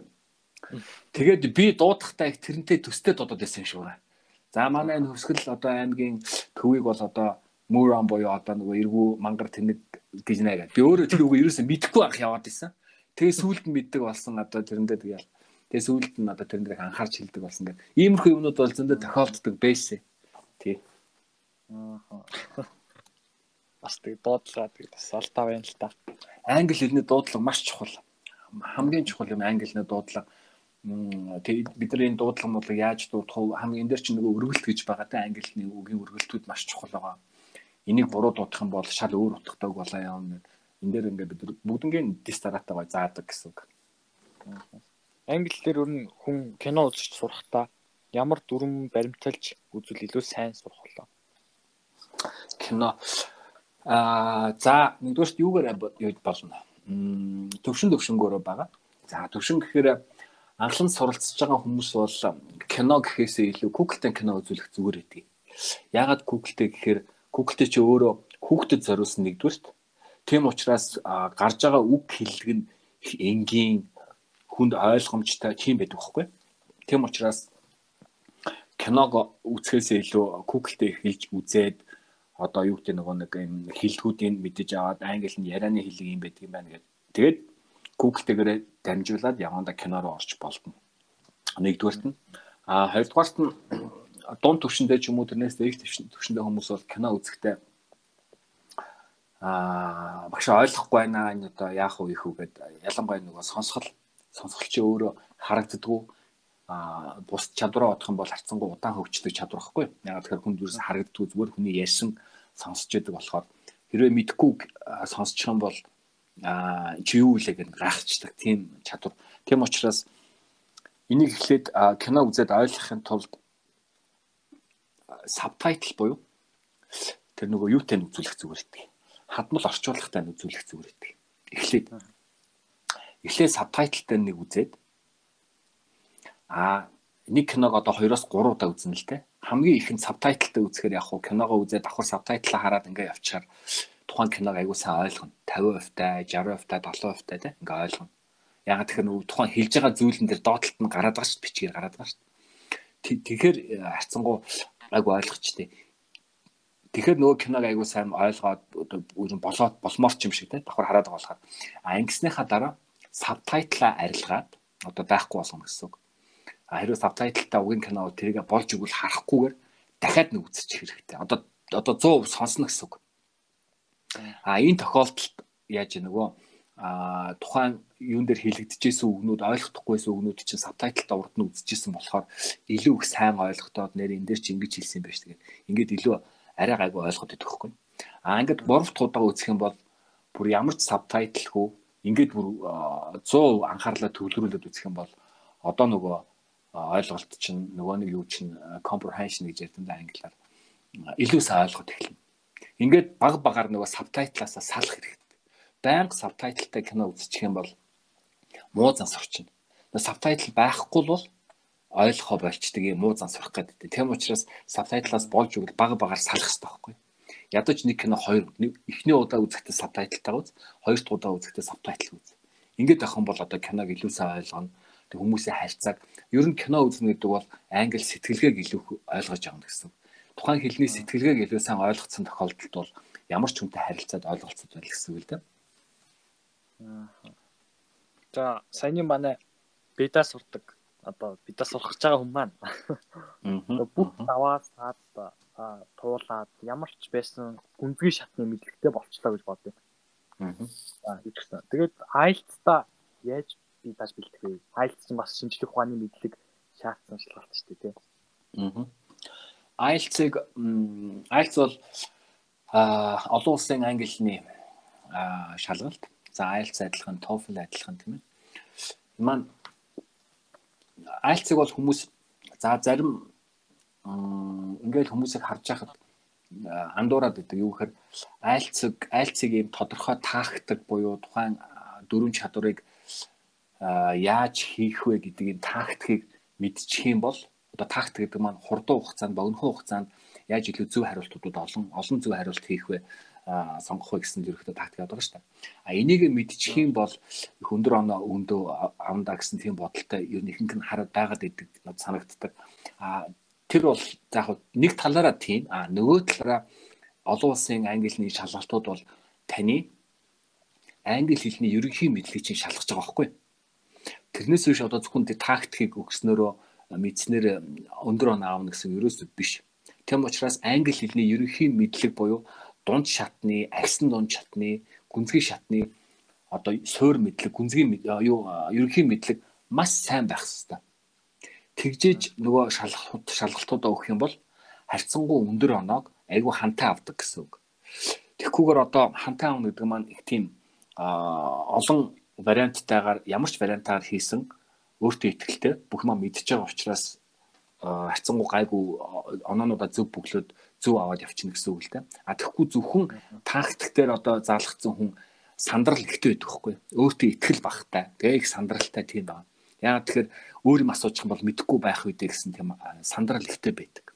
Тэгээд би дуудахтаа их тэрнтэй төстэй дуудаад байсан юм шиг байна. За манай энэ хөсгөл одоо аймгийн төвийг бол одоо Муран боёо одоо нөгөө эргүү мангар тэнэг гэж нэ гэдэг. Би өөрөө тэр үгийг ерөөсөө мэдэхгүй анх яваад исэн. Тэгээ сүүлд нь мэддэг болсон одоо тэрэндээ тэгэл. Тэгээ сүүлд нь одоо тэрэн дээр анхаарч хэлдэг болсон гэдэг. Иймэрхүү юмнууд бол зөндөө тохиолддог байсан. Тий. Аа. Бас тэг дуудлага тэг бас алдаа байна л та. Англи хэлний дуудлага маш чухал. Хамгийн чухал юм англи хэлний дуудлага. Тэгээд бидний дуудлага муудлага яаж дуудах вэ? Хамгийн энэ дээр чинь нөгөө өргөлт гэж байгаа та англи хэлний үгийн өргөлтүүд маш чухал байгаа энийг буруу дуудах юм бол шал өөр утгатай болоо юм гэдэг. Энд дээр ингээд бид бүгднгийн дистаратаа гой заадаг гэсэн үг. Англиэр өөр нь хүн кино үзэж сурахтаа ямар дүрм баримталж үзвэл илүү сайн сурах болоо. Кино аа за нэгдүгээрт юугаар юу болно? Төвшин төвшнгөөрөө байгаа. За төвшин гэхээр анхлан суралцж байгаа хүмүүс бол кино гэхээсээ илүү Google-тэй кино үзүүлэх зүгээр гэдэг. Яагаад Google-тэй гэхээр Google-тэй чи өөрөө хүүхдэд зориулсан нэгдүгürt. Тийм учраас гарч байгаа үг хэллэг нь энгийн хүнд ойлгомжтой тийм байдаг байхгүй. Тийм учраас киног үзэхээсээ илүү Google-тэй хэлж үзээд одоо юу гэдэг нөгөө нэг юм хэлтгүүдийн мэдэж аваад англи нь ярианы хэлэг юм байдаг юм байна гэдэг. Тэгээд Google-тэйгээр дамжуулаад яванда кино руу орж болдно. Нэгдүгээрт нь а хоёрдугаарт нь дунд төвшөндөө ч юм уу тэрнээс дээд төвшөндөө хүмүүс бол кино үзэхдээ аа багш ойлгохгүй байна энэ одоо яах вэ их үү гэд ялангуяа нөгөө сонсгол сонсгол чи өөрөө харагддггүй а бус чадвараа бодох юм бол харцсангу удаан хөгждөг чадвар байхгүй яг тэгэхээр хүн зүрээс харагддгүй зүгээр хүний ярьсан сонсч яадаг болохоор хэрвээ мэдхгүй сонсчих юм бол а чи юу үлээ гэж гайхчихдаг тийм чадвар. Тийм учраас энийг эхлээд кино үзээд ойлгохын тулд сабтайтл буюу тэр нөгөө юутай нь үзүүлэх зүгээр гэдэг. Хадмал орчуулгатай нь үзүүлэх зүгээр гэдэг. Эхлээд эхлээд сабтайтлтай нэг үзээд аа нэг киног одоо 2-оос 3 удаа үзнэ л те. Хамгийн ихэнд сабтайтлтай үзэхээр яг хуу киногоо үзээд давхар сабтайтлаа хараад ингээ явчихаар тухайн киног аягүй сайн ойлгоно. 50% тай, 60% тай, 70% тай те ингээ ойлгоно. Яг тэгэхээр нөгөө тухайн хэлж байгаа зүйлэн дээр доотлолт нь гараад байгаа шүү. Бичгээр гараад байгаа шүү. Тэгэхээр харцсангу айгу ойлгочтой. Тэгэхээр нөгөө киног айгу сайн ойлгоод одоо болоод болмоор ч юм шиг те давхар хараад байгаа болохоор а ингэснийхаа дараа сабтайтлаа арилгаад одоо байхгүй болгоно гэсэн үг. А хэрвээ сабтайтлаа угийн кино тэрийг болж игэл харахгүйгээр дахиад нэг үзчих хэрэгтэй. Одоо одоо 100% сонсно гэсэн үг. А энэ тохиолдолд яаж нөгөө а тухайн юун дээр хэлэгдэжсэн үгнүүд ойлгохдохгүйсэн үгнүүд чинь сабтайтлаа урд нь үзчихсэн болохоор илүү их сайн ойлгохтоод нэр энэ дээр чи ингэж хэлсэн шүү дээ. Ингээд илүү арай гайгүй ойлгоод идэх байхгүй. А ингээд 3 дахь удаа үзэх юм бол бүр ямар ч сабтайтлгүй ингээд бүр 100% анхаарлаа төвлөрүүлээд үзэх юм бол одоо нөгөө ойлголт чинь нөгөө нэг юу чинь comprehension гэж ярьдаг да англиар илүү сайн ойлгоод эхэлнэ. Ингээд баг багаар нөгөө сабтайтлаасаа салах хэрэгтэй байнга сабтайтлтай кино үзчих юм бол муу зан сурчна. Сабтайтл байхгүй бол ойлгохоо болчдөг юм муу зан сурах гэдэг. Тийм учраас сабтайтлаас болж өгөл бага багаар салах хэрэгтэй байхгүй. Ядаж нэг кино хоёр эхний удаа үзэхдээ сабтайтлтайгаа үз, хоёр дахь удаа үзэхдээ сабтайтл үз. Ингээд юм бол одоо киног илүү сайн ойлгоно. Тэг хүмүүсийн харьцааг ер нь кино үзнэ гэдэг бол англи сэтгэлгээг илүү ойлгож авах гэсэн. Тухайн хэлний сэтгэлгээг илүү сайн ойлгоцсон тохиолдолд бол ямар ч хүнтэй харилцаад ойлголцоод байл гэсэн үг л дээ. За саяны манай бедаа сурдаг одоо бедаа сурах гэж байгаа хүн маань бүх даваад саад туулаад ямар ч байсан гүнзгий шатны мэдлэгтэй болчлоо гэж бодъё. Аа хийчихсэн. Тэгээд IELTS-та яаж би тааш бэлдэх вэ? IELTS чинь бас шинжлэх ухааны мэдлэг шаардсан шалгалт шүү дээ, тийм. Аа. IELTS-ыг IELTS бол а олон улсын англи хэлний шалгалт. За IELTS адилхан, TOEFL адилхан тийм ээ. Маань IELTS-ыг бол хүмүүс за зарим ингээл хүмүүсийг харж байхад андуураад байдаг. Юу гэхээр IELTS-ыг IELTS-ыг ийм тодорхой таахдаг буюу тухайн дөрвөн чадварыг яаж хийх вэ гэдгийг таахтгийг мэдчих юм бол одоо таагт гэдэг маань хурдан хугацаанд богино хугацаанд яаж илүү зөв хариултуудад олон олон зөв хариулт хийх вэ сонгох вэ гэсэн ерөөхдөө тактик байдаг шүү дээ. А энийг мэдчих юм бол их өндөр оноо өндөө авандаа гэсэн тийм бодолтой ер нь ихэнх нь хараад байгаад идэг над санагддаг. А тэр бол яг нэг талаараа тийм а нөгөө талаараа олон улсын англи хэлний шалгалтууд бол таны англи хэлний ерөнхий мэдлэгийг шалгаж байгаа байхгүй. Тэрнээс биш одоо зөвхөн тактикийг өгснөөрөө мэдснээр өндөр он аавна гэсэн ерөөсөө биш. Тэм учраас англи хэлний ерөнхий мэдлэг буюу дунд шатны, агсан дунд шатны, гүнзгий шатны одоо суур мэдлэг, гүнзгий юу ерөнхий мэдлэг маш сайн байх хэрэгтэй. Тэгжээж нөгөө шалгалтууд шалгалтуудаа өгөх юм бол харьцангуй өндөр оноог айгүй хантай авдаг гэсэн үг. Тэгэхгүйгээр одоо хантай авна гэдэг маань их тийм олон варианттайгаар ямар ч вариантаар хийсэн өөртөө ихтэй бүх юм мэдж байгаа учраас харьцангуй гайгүй оноонуудаа зөв бөглөөд зөв аваад явчихна гэсэн үг л дээ. А тэгэхгүй зөвхөн тактик дээр одоо заалгцсан хүн сандрал ихтэй байдаг хгүй. Өөртөө ихтгэл багтай. Тэгээ их сандралтай тийм байна. Яагаад тэгэхээр өөр юм асуучих юм бол мэдэхгүй байх үедээ гэсэн тийм сандрал ихтэй байдаг.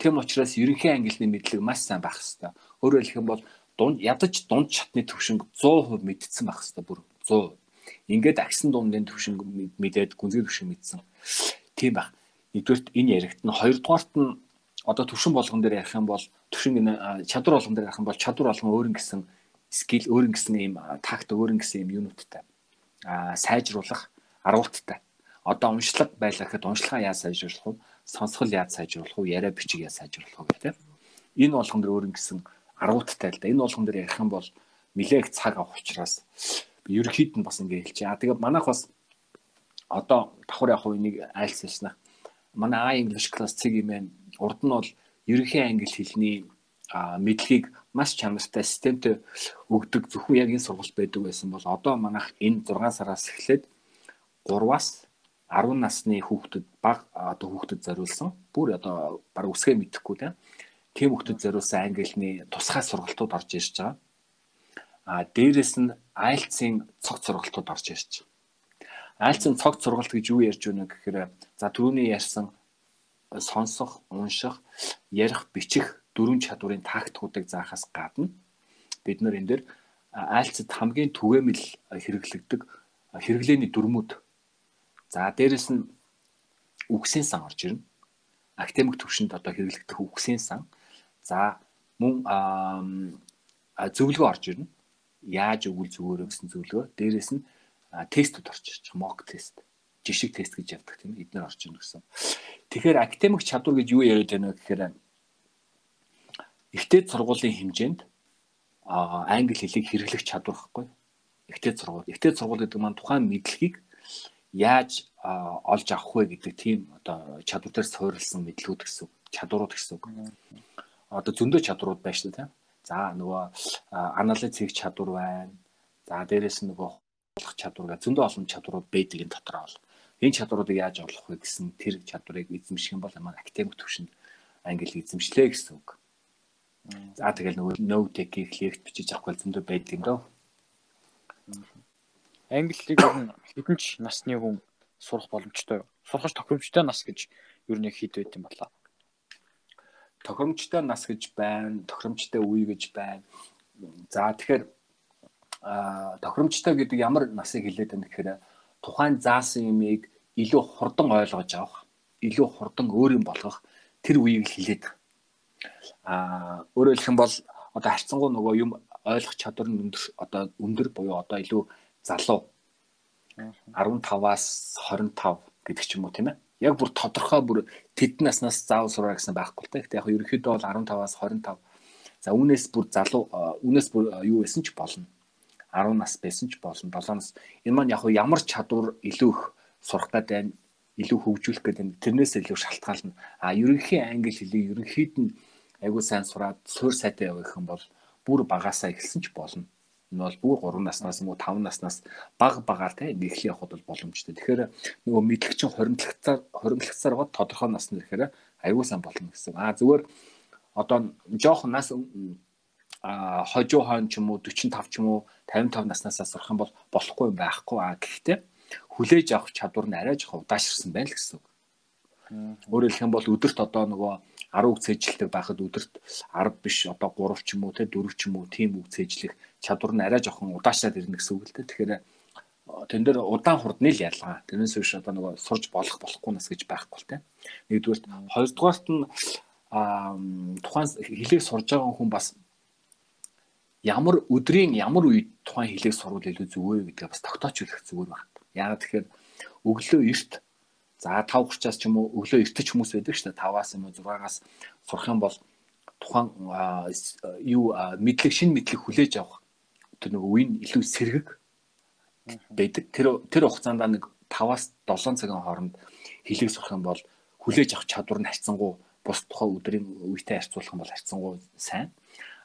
Тийм учраас ерөнхий ангилны мэдлэг маш сайн байх хэрэгтэй. Өөрөөр хэлэх юм бол дунд ядаж дунд шатны төвшинг 100% мэдсэн байх хэрэгтэй бүр 100%. Ингээд агсан дундын төвшинг мэдээд гүнзгий төвшинг мэдсэн. Тийм байх нэгдүгээрт энэ яригдана. Хоёрдугаарт нь одоо төвшин болгон дээр ярих юм бол төвшин чадвар болгон дээр ярих юм бол чадвар болгон өөрийн гэсэн скил өөрийн гэсэн ийм такт өөрийн гэсэн ийм юунуудтай а сайжруулах аргуудтай. Одоо уншлага байлаа гэхэд уншлагаа яаж сайжруулах вэ? Сонсгол яаж сайжруулах вэ? Яриа бичиг яаж сайжруулах вэ тийм. Энэ болгон дээр өөрийн гэсэн аргуудтай л да. Энэ болгон дээр ярих юм бол нилээх цаг авах учраас ерөөхдөө нь бас ингэ хэлчихэ. А тэгээ манайх бас одоо давхар явах үеийг айлсэлснэ манай I English class цэг юм байна. Урд нь бол ерөнхий англи хэлний мэдлэгийг маш чанартай системтэй өгдөг зөвхөн яг энэ сургалт байдаг байсан бол одоо манайх энэ 6 сараас эхлээд 3-аас 10 насны хүүхдэд баг одоо хүүхдэд зориулсан бүр одоо баг үсгээ мэдэхгүй тийм тийм хүүхдэд зориулсан англи хэлний тусгай сургалтууд орж ирж байгаа. А дээрэс нь IELTS-ийн цогц сургалтууд орж ирж байгаа. Айлцсан цогц сургалт гэж юу ярьж байна гэхээр за түрүүний ярьсан сонсох, унших, ярих, бичих дөрвөн чадварын тактикуудыг заахаас гадна бид нар энэ дээр айлцад хамгийн түгээмэл хэрэглэгдэг хэрэглээний дүрмүүд. За дээрэс нь үгсийн сан орж ирнэ. Академик төвшөнд одоо хэрэглэгдэх үгсийн сан. За мөн зөвлөгөө орж ирнэ. Яаж өгвөл зүгээрөө гэсэн зөвлөгөө. Дээрэс нь тестүүд орж ирж байгаа mock тест жишг тест гэж явдаг тийм эднэр орж ирнэ гэсэн. Тэгэхээр академик чадвар гэж юу яриад байна гэхээр ихтэй сургуулийн хэмжээнд англи хэлийг хэрэглэх чадвар гэхгүй. Ихтэй сургууль. Ихтэй сургууль гэдэг маань тухайн мэдлэгийг яаж олж авах вэ гэдэг тийм одоо чадвар дээр суурилсан мэдлгүүд гэсэн чадварууд гэсэн үг. Одоо зөндөө чадварууд байна шүү дээ. За нөгөө анализ хийх чадвар байна. За дээрэс нь нөгөө олох чадвар зөндөө олон чадварууд байдаг энэ дотор бол энэ чадваруудыг яаж олох вэ гэсэн тэр чадварыг эзэмших юм бол манай академик төвшөнд англи эзэмшлээ гэсэн үг. За тэгэл нөгөө take-ийг лекц бичиж авахгүй зөндөө байдаг юм дөө. Англиг хэдэн ч насны хүн сурах боломжтой юу? Сурах тохиромжтой нас гэж юу нэг хэд байт юм болоо. Тохиромжтой нас гэж байна, тохиромжтой үе гэж байна. За тэгэхээр тохиромжтой гэдэг ямар насыг хэлээд байна гэхээр тухайн заасан юмыг илүү хурдан ойлгож авах, илүү хурдан өөр юм болгох тэр үеийг хэлээд. Аа өөрөөр хэлэх юм бол одоо харьцангуй нөгөө юм ойлгох чадвар нь өндөр одоо өндөр буюу одоо илүү залуу 15-аас 25 гэдэг ч юм уу тийм ээ. Яг бүр тодорхой бүр тэд наснаас заав сураа гэсэн байхгүй л та. Гэхдээ яг ерөнхийдөө бол 15-аас 25 За үүнээс бүр залуу үүнээс бүр юу байсан ч болно. 10 нас байсан ч болно. 7 нас. Энэ маань яг ямар чадвар илүү их сурах гэдэг илүү хөгжүүлэх гэдэг тэрнээс илүү шалтгаална. А ерөнхий англи хэлийг ерөнхийд нь айгуу сайн сураад суурь сайтай явах юм бол бүр багасаа эхэлсэн ч болно энэ бол бүр 3 наснаас уу 5 наснаас баг багаар те эхлэх явахд бол боломжтой. Тэгэхээр нөгөө мэдлэгчин хоримтлагцаар хоримтлагцаар гоо тодорхой насны ирэхээр аюул сан болно гэсэн. Аа зүгээр одоо жоохон нас а хожуу хон ч юм уу 45 ч юм уу 55 наснаас сурах юм бол болохгүй байхгүй а гэхдээ хүлээж авах чадвар нь арай жоохон удаашрсан байна л гэсэн үг. Өөрөөр хэлэх юм бол өдөрт одоо нөгөө 10 үг цээжлдэг байхад өдөрт 10 биш одоо 3 ч юм уу те 4 ч юм уу тийм үг цээжлэх чадвар нь арай жоохон удаашраад ирнэ гэсэн үг л дээ. Тэгэхээр тэн дээр удаан хурдны л ялгаа. Тэрнээс биш одоо нөгөө сурж болох болохгүй нас гэж байхгүй л те. Нэгдүгээрт хоёрдугаарт нь тухайн хэлийг сурж байгаа хүн бас ямар өдрийн ямар үед тухайн хэлийг сурвал илүү зүгээр гэдгээ бас тогтоож үлэх зүгээр байна. Яагаад тэгэхээр өглөө эрт За 5:30-аас ч юм уу өглөө эртэж хүмүүс байдаг шүү дээ. 5-аас юм уу 6-аас сурах юм бол тухайн юу мэдлэг шин мэдлэг хүлээж авах тэр нэг үеийн илүү сэргэг байдаг. Тэр тэр хугацаанд нэг 5-аас 7 цагийн хооронд хэлийг сурах юм бол хүлээж авах чадвар нь харьцангуй бус тухайн өдрийн үетэй харьцуулах юм бол харьцангуй сайн.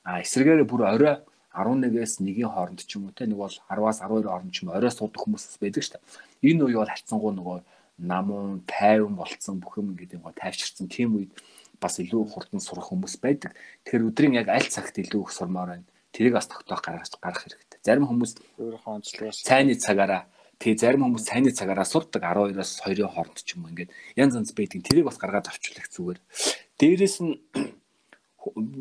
А эсрэгээр бүр орой 11-ээс 1-ийн хооронд ч юм уу те нэг бол 10-аас 12 хооронд ч юм орой суудаг хүмүүс байдаг шүү дээ. Энэ үе бол харьцангуй нөгөө намун тайван болцсон бүх юм гэдэг гоо тайвширсан тийм үед бас илүү хурдан сурах хүмүүс байдаг. Тэгэхээр өдрийн яг аль цагт илүү их сурмаар байна. Тэрийг бас тогтоох гаргаж гарах хэрэгтэй. Зарим хүмүүс өөрийнхөө онцлогоос цайны цагаараа тэгээ зарим хүмүүс цайны цагаараа сурдаг 12-оос 2-ын хооронд ч юм уу ингээд янз янз байдаг. Тэрийг бас гаргаад авчлах зүгээр. Дээрээс нь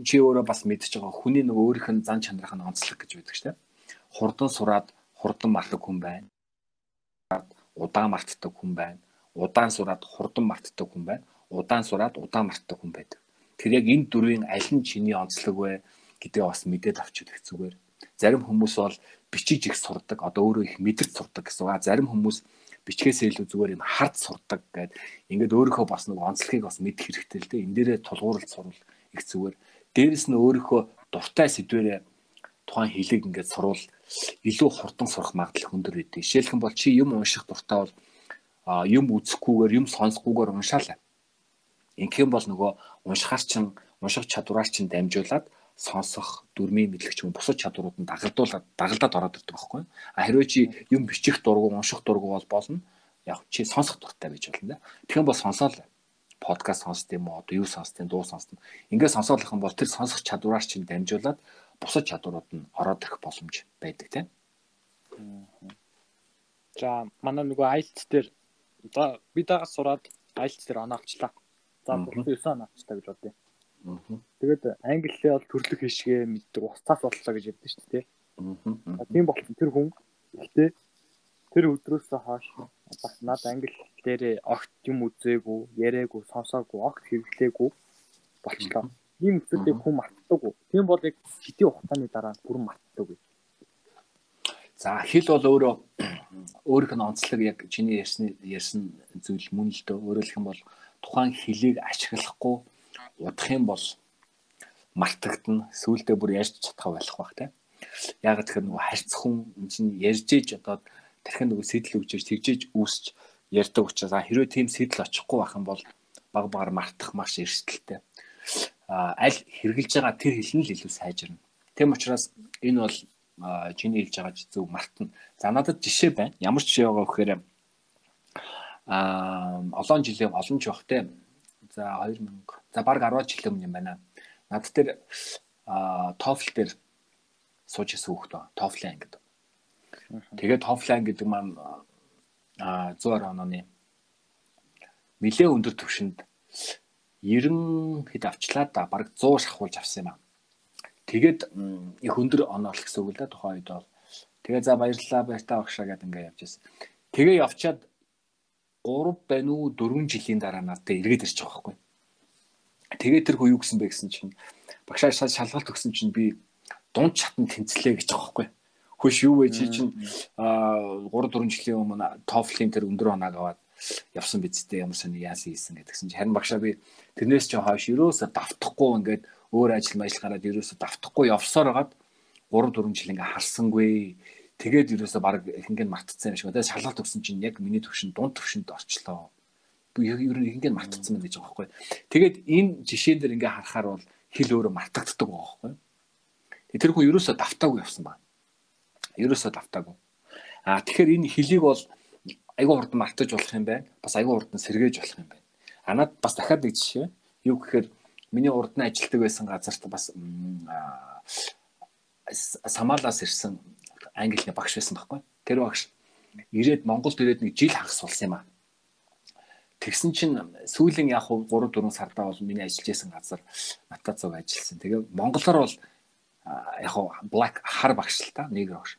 чи өөрөө бас мэдчихэж байгаа хүний нэг өөрийнх нь зан чанарх нь онцлог гэж байдаг шүү дээ. Хурдан сураад хурдан мартаг хүн байна. Удаан мартдаг хүн байна удаан сураад хурдан мартдаг хүн байна. Удаан сураад удаан мартдаг хүн байдаг. Тэр яг энэ дөрвийн аль нь чиний онцлог вэ гэдгээ бас мэдээд их зүгээр. Зарим хүмүүс бол бичиж их сурдаг, одоо өөрөө их мэдэрч сурдаг гэсэн. Зарим хүмүүс бичгээсээ илүү зүгээр юм хард сурдаг гэд ингээд өөрийнхөө бас нэг онцлогийг бас мэдэх хэрэгтэй л дээ. Энд дээрээ тулгуурлаж сурвал их зүгээр. Дээрэс нь өөрийнхөө дуртай сэдвэрээ тухайн хэлийг ингээд сурвал илүү хурдан сурах магадлал өндөр байдаг. Жишээлх юм бол чи юм унших дуртай бол юм үзэхгүйгээр юм сонсохгүйгээр уншаалаа. Ингэх юм бол нөгөө уншихаар чин унших чадвараар чин дамжуулаад сонсох дүрмийн мэдлэгч юм бусад чадварууд нь дагалдуулаад дагалдаад ороод ирдэг байхгүй. А хэрвээ чи юм бичих дургу унших дургу бол болно. Яг чи сонсох дуртай байж болно да. Тэгэх бол сонсоол подкаст сонсд юм уу одоо юу сонсд юм дуу сонсд. Ингээд сонсоолох юм бол тэр сонсох чадвараар чинь дамжуулаад бусад чадварууд нь ороод ирэх боломж байдаг тийм. За манай нөгөө IELTS дээр За би дагаас сураад IELTS дээр оноо авчлаа. За 39 оноо авчлаа гэж бодъё. Тэгээд англи хэл бол төрлөх хишгээ мэддэг уцаас боллоо гэж яддаг шүү дээ. Тийм болсон тэр хүн гэхдээ тэр өдрөөс хойш бас над англи дээр огт юм үзээгүй, яриаггүй, сонсоогүй, огт хэрэглээгүй болчлоо. Ийм зүйлийг хүн мартдаг. Тийм бол яг хэдийн хугацааны дараа бүрэн мартдаг. За хэл бол өөрөө [CLEARS THROAT] өөрийнх нь онцлог яг чиний ярьсны ярьсан зүйл мөн л дөө өөрөөр хэлэх юм бол тухайн хэлийг ашиглахгүй удах юм бол мартагдана сүулдэ бүр ярьж чадах байх бах тийм яг тэгэхээр нөгөө харьцах хүн чинь ярьж ээж одоо тэрхэн нөгөө сэтэл өгчөж тэгжээж үүсч ярьдаг учраас хэрвээ тийм сэтэл очихгүй байх юм бол баг багаар мартах маш эрсдэлтэй а аль хэрглэж байгаа тэр хэлэн л илүү сайжирна тийм учраас энэ бол чиний хэлж байгаа зөв мартна. За надад жишээ байна. Ямар жишээ байгаа вэхээр аа олон жилийн олон ч явахтай. За 2000 за баг 10 жилийн өмнө юм байна. Над аа TOEFL дээр сууж исэн хүүхэд ба. TOEFL ангид. Тэгээд анги гэдэг маань аа 120 онооны нэлээ өндөр түвшинд 90 хэд авчлаа да баг 100 шахуулж авсан юм аа. Тэгээд их өндөр оноо олох гэсэн үг л да тухайн үед бол. Тэгээ за баярлалаа баяртаа багшаа гэдэг ингээ явж байсан. Тэгээ явчаад 3 байна уу 4 жилийн дараа надад эргээд ирчих байгаа байхгүй. Тэгээ тэр хүү юу гэсэн бэ гэсэн чинь багшаа шалгалт өгсөн чинь би дунд чатанд тэнцлээ гэж байгаа байхгүй. Хөөш юу вэ чи чинь 3 4 жилийн өмнө TOEFL-ийн тэр өндөр оноог аваад явсан биз дээ ямар сони яасан хийсэн гэдгсэн чинь харин багшаа би тэрнээс ч хойш ерөөсө давтахгүй ингээд өөр ажил мажил гараад ерөөсө давтахгүй явсаар хагаад 3 4 жил ингээ харсангүй. Тэгээд ерөөсө баг нь мартцсан юм шиг. Тэгээд шалгалт өгсөн чинь яг миний төвшин дунд төвшөнд орчлоо. Би ер нь нь мартцсан байна гэж байгаа байхгүй. Тэгээд энэ жишээн дээр ингээ харахаар бол хэл өөрөө мартагддаг байгаа байхгүй. Тэр хүн ерөөсө давтаагүй явсан байна. Ерөөсө давтаагүй. Аа тэгэхээр энэ хэлийг бол айгүй хурдан мартаж болох юм байна. Бас айгүй хурдан сэргээж болох юм байна. Анаад бас дахиад нэг жишээ. Юу гэхээр миний урд нь ажилладаг байсан газарт бас Самалаас ирсэн англи багш байсан байхгүй. Тэр багш ирээд Монголд ирээд нэг жил хагас болсон юм аа. Тэгсэн чинь сүүлийн яг 3 4 сардаа бол миний ажиллаж байсан газар Матацог ажилласан. Тэгээ монголоор бол яг black хар багш л та нэг багш.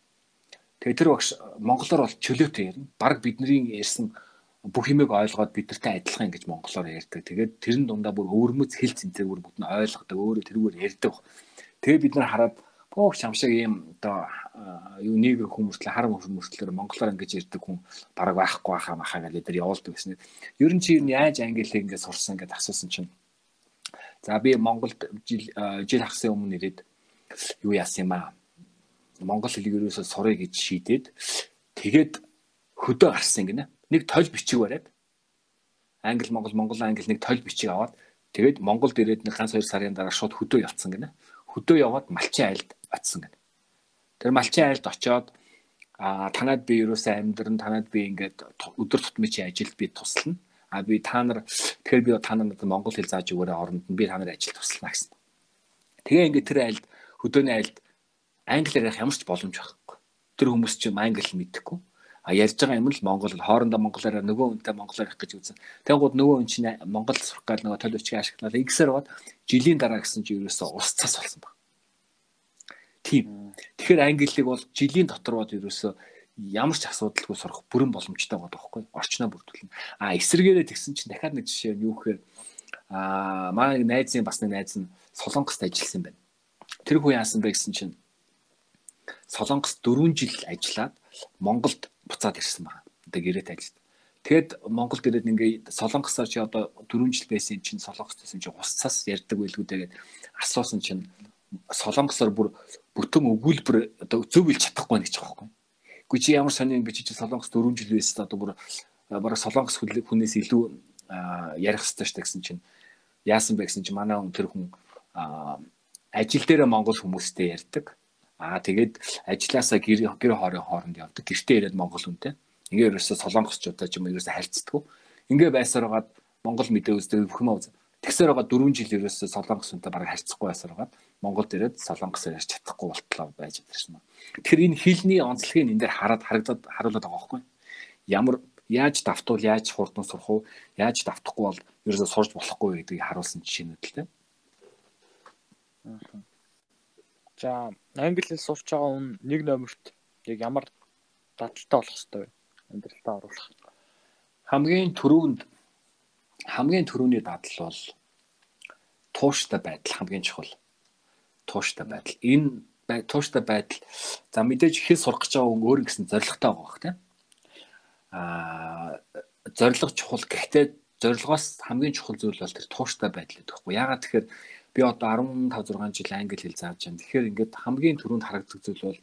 Тэгээ тэр багш монголоор бол чөлөөтэй ярина. Бараг бидний ярьсан бүх юмыг ойлгоод бидэртэй адилхан ингэж монголоор ярьдаг. Тэгээд тэрэн дундаа бүр өвөрмөц хэл цэнцээр бүр бүгд нь ойлгодог, өөрөө тэрүүгээр ярьдаг. Тэгээ бид нар хараад Бог шамшиг ийм одоо юу нэг хүмүүртлээ хар хүмүүртлээр монголоор ингэж ярьдаг хүн бараг байхгүй байхаа махаа гэж тэр явуулдаг гэсэн. Ер нь чи яаж англи хэл ингэ сурсан гэдээ асуусан чинь. За би Монголд жил жил хагсын өмнө ирээд юу яасан юм аа. Монгол хэлийг ерөөсөө сурыг гэж шийдээд тэгээд хөдөө гарсан гинэ. Нэг толь бичиг бариад англи монгол монгол англи нэг толь бичиг аваад тэгээд Монголд ирээд нэг ганц 2 сарын дараа шууд хөдөө явцсан гинэ. Хөдөө яваад малчин айлд очсон гэнэ. Тэр малчин айлд очоод а танад би ерөөсөө амьдран танад би ингээд өдөр тутмын чи ажилд би туслана. А би та нар тэгэхээр би та нарт монгол хэл зааж өгөөрэй оронд нь би та нарын ажил туслана гэсэн. Тэгээ ингээд тэр айлд хөдөөний айлд англиар ярих ямар ч боломж байхгүй. Тэр хүмүүс чинь англи мэдэхгүй. А ярьж байгаа юм л монгол хоорондоо монголоор нөгөө үнтэй монголоор ярих гэж үзэн. Тэгвэл нөгөө хүн чинь монгол сурах гал нөгөө толь өчгийг ашиглаад игсээр бод жилийн дараа гэсэн чи ерөөсөө ус цас болсон баг. Тийм. Тэгэхээр англиг бол жилийн дотор бод ерөөсөө ямар ч асуудалгүй сурах бүрэн боломжтой байгаа байхгүй орчноо бүрдүүлнэ. А эсэргээрээ тэгсэн чинь дахиад нэг жишээ нь юу гэхээр а манай найзын бас нэг найз нь Солонгост ажилласан байна. Тэр хүн яасан бэ гэсэн чинь Солонгост 4 жил ажиллаад Монголд буцаад ирсэн байна. Одоо гэрээт ажиллаад. Тэгэд Монголд ирээд ингээ Солонгосоор чи одоо 4 жил байсан чинь Солонгост байсан чи ус цас ярддаг байлгүй тэгээд асуусан чинь Солонгосоор бүр бүтэн өгүүлбэр одоо зөв бил чадахгүй нэг ч байхгүй. Гэхдээ чи ямар сони би чи Солонгос 4 жил байсан одоо бүр бараг Солонгос хүнээс илүү ярих хэрэгтэй шүү гэсэн чинь яасан бэ гэсэн чинь манай хүн тэр хүн ажил дээр монгол хүмүүстэй ярьдаг. Аа тэгээд ажилласаа гэр гэр хоорын хооронд явдаг. Гэртээ ирээд монгол хүнтэй. Ингээ ерөөсө солонгосчуудаа ч юм ерөөсө харьцдаг. Ингээ байсаар хагаад монгол мэдээ үздэг бүх юм аа. Тэгсээр байгаа 4 жил ерөөсө солонгос хүнтэй бараг харьцахгүй байсаар хагаад Монголд ирээд солонгосоор ярьж чадахгүй болтлоо байж ирсэн. Тэгэхээр энэ хилний онцлогийг энэ дээр хараад харагдаад харуулдаг байгаа байхгүй. Ямар яаж давтвал яаж хурдан сурах уу? Яаж давтахгүй бол ерөөсөө сурж болохгүй гэдгийг харуулсан жишээнүүд л тийм. За, англи хэл сурч байгаа хүн нэг номерт яг ямар дадалтай болох хэвээр вэ? Амьдралтаа оруулах. Хамгийн түрүүнд хамгийн түрүүний дадал бол тууштай байдал хамгийн чухал тууштай байдал. Энэ тууштай байдал за мэдээж хэл сурах гэж байгаа хүн өөр гэсэн зорилготой байгаа бох тийм. Аа зорилго чухал гэхдээ зорилгоос хамгийн чухал зүйл бол тэр тууштай байдал гэдэг байхгүй. Яагаад тэгэхээр би одоо 15 6 жил англи хэл зааж байна. Тэгэхээр ингээд хамгийн түрүүнд харагддаг зүйл бол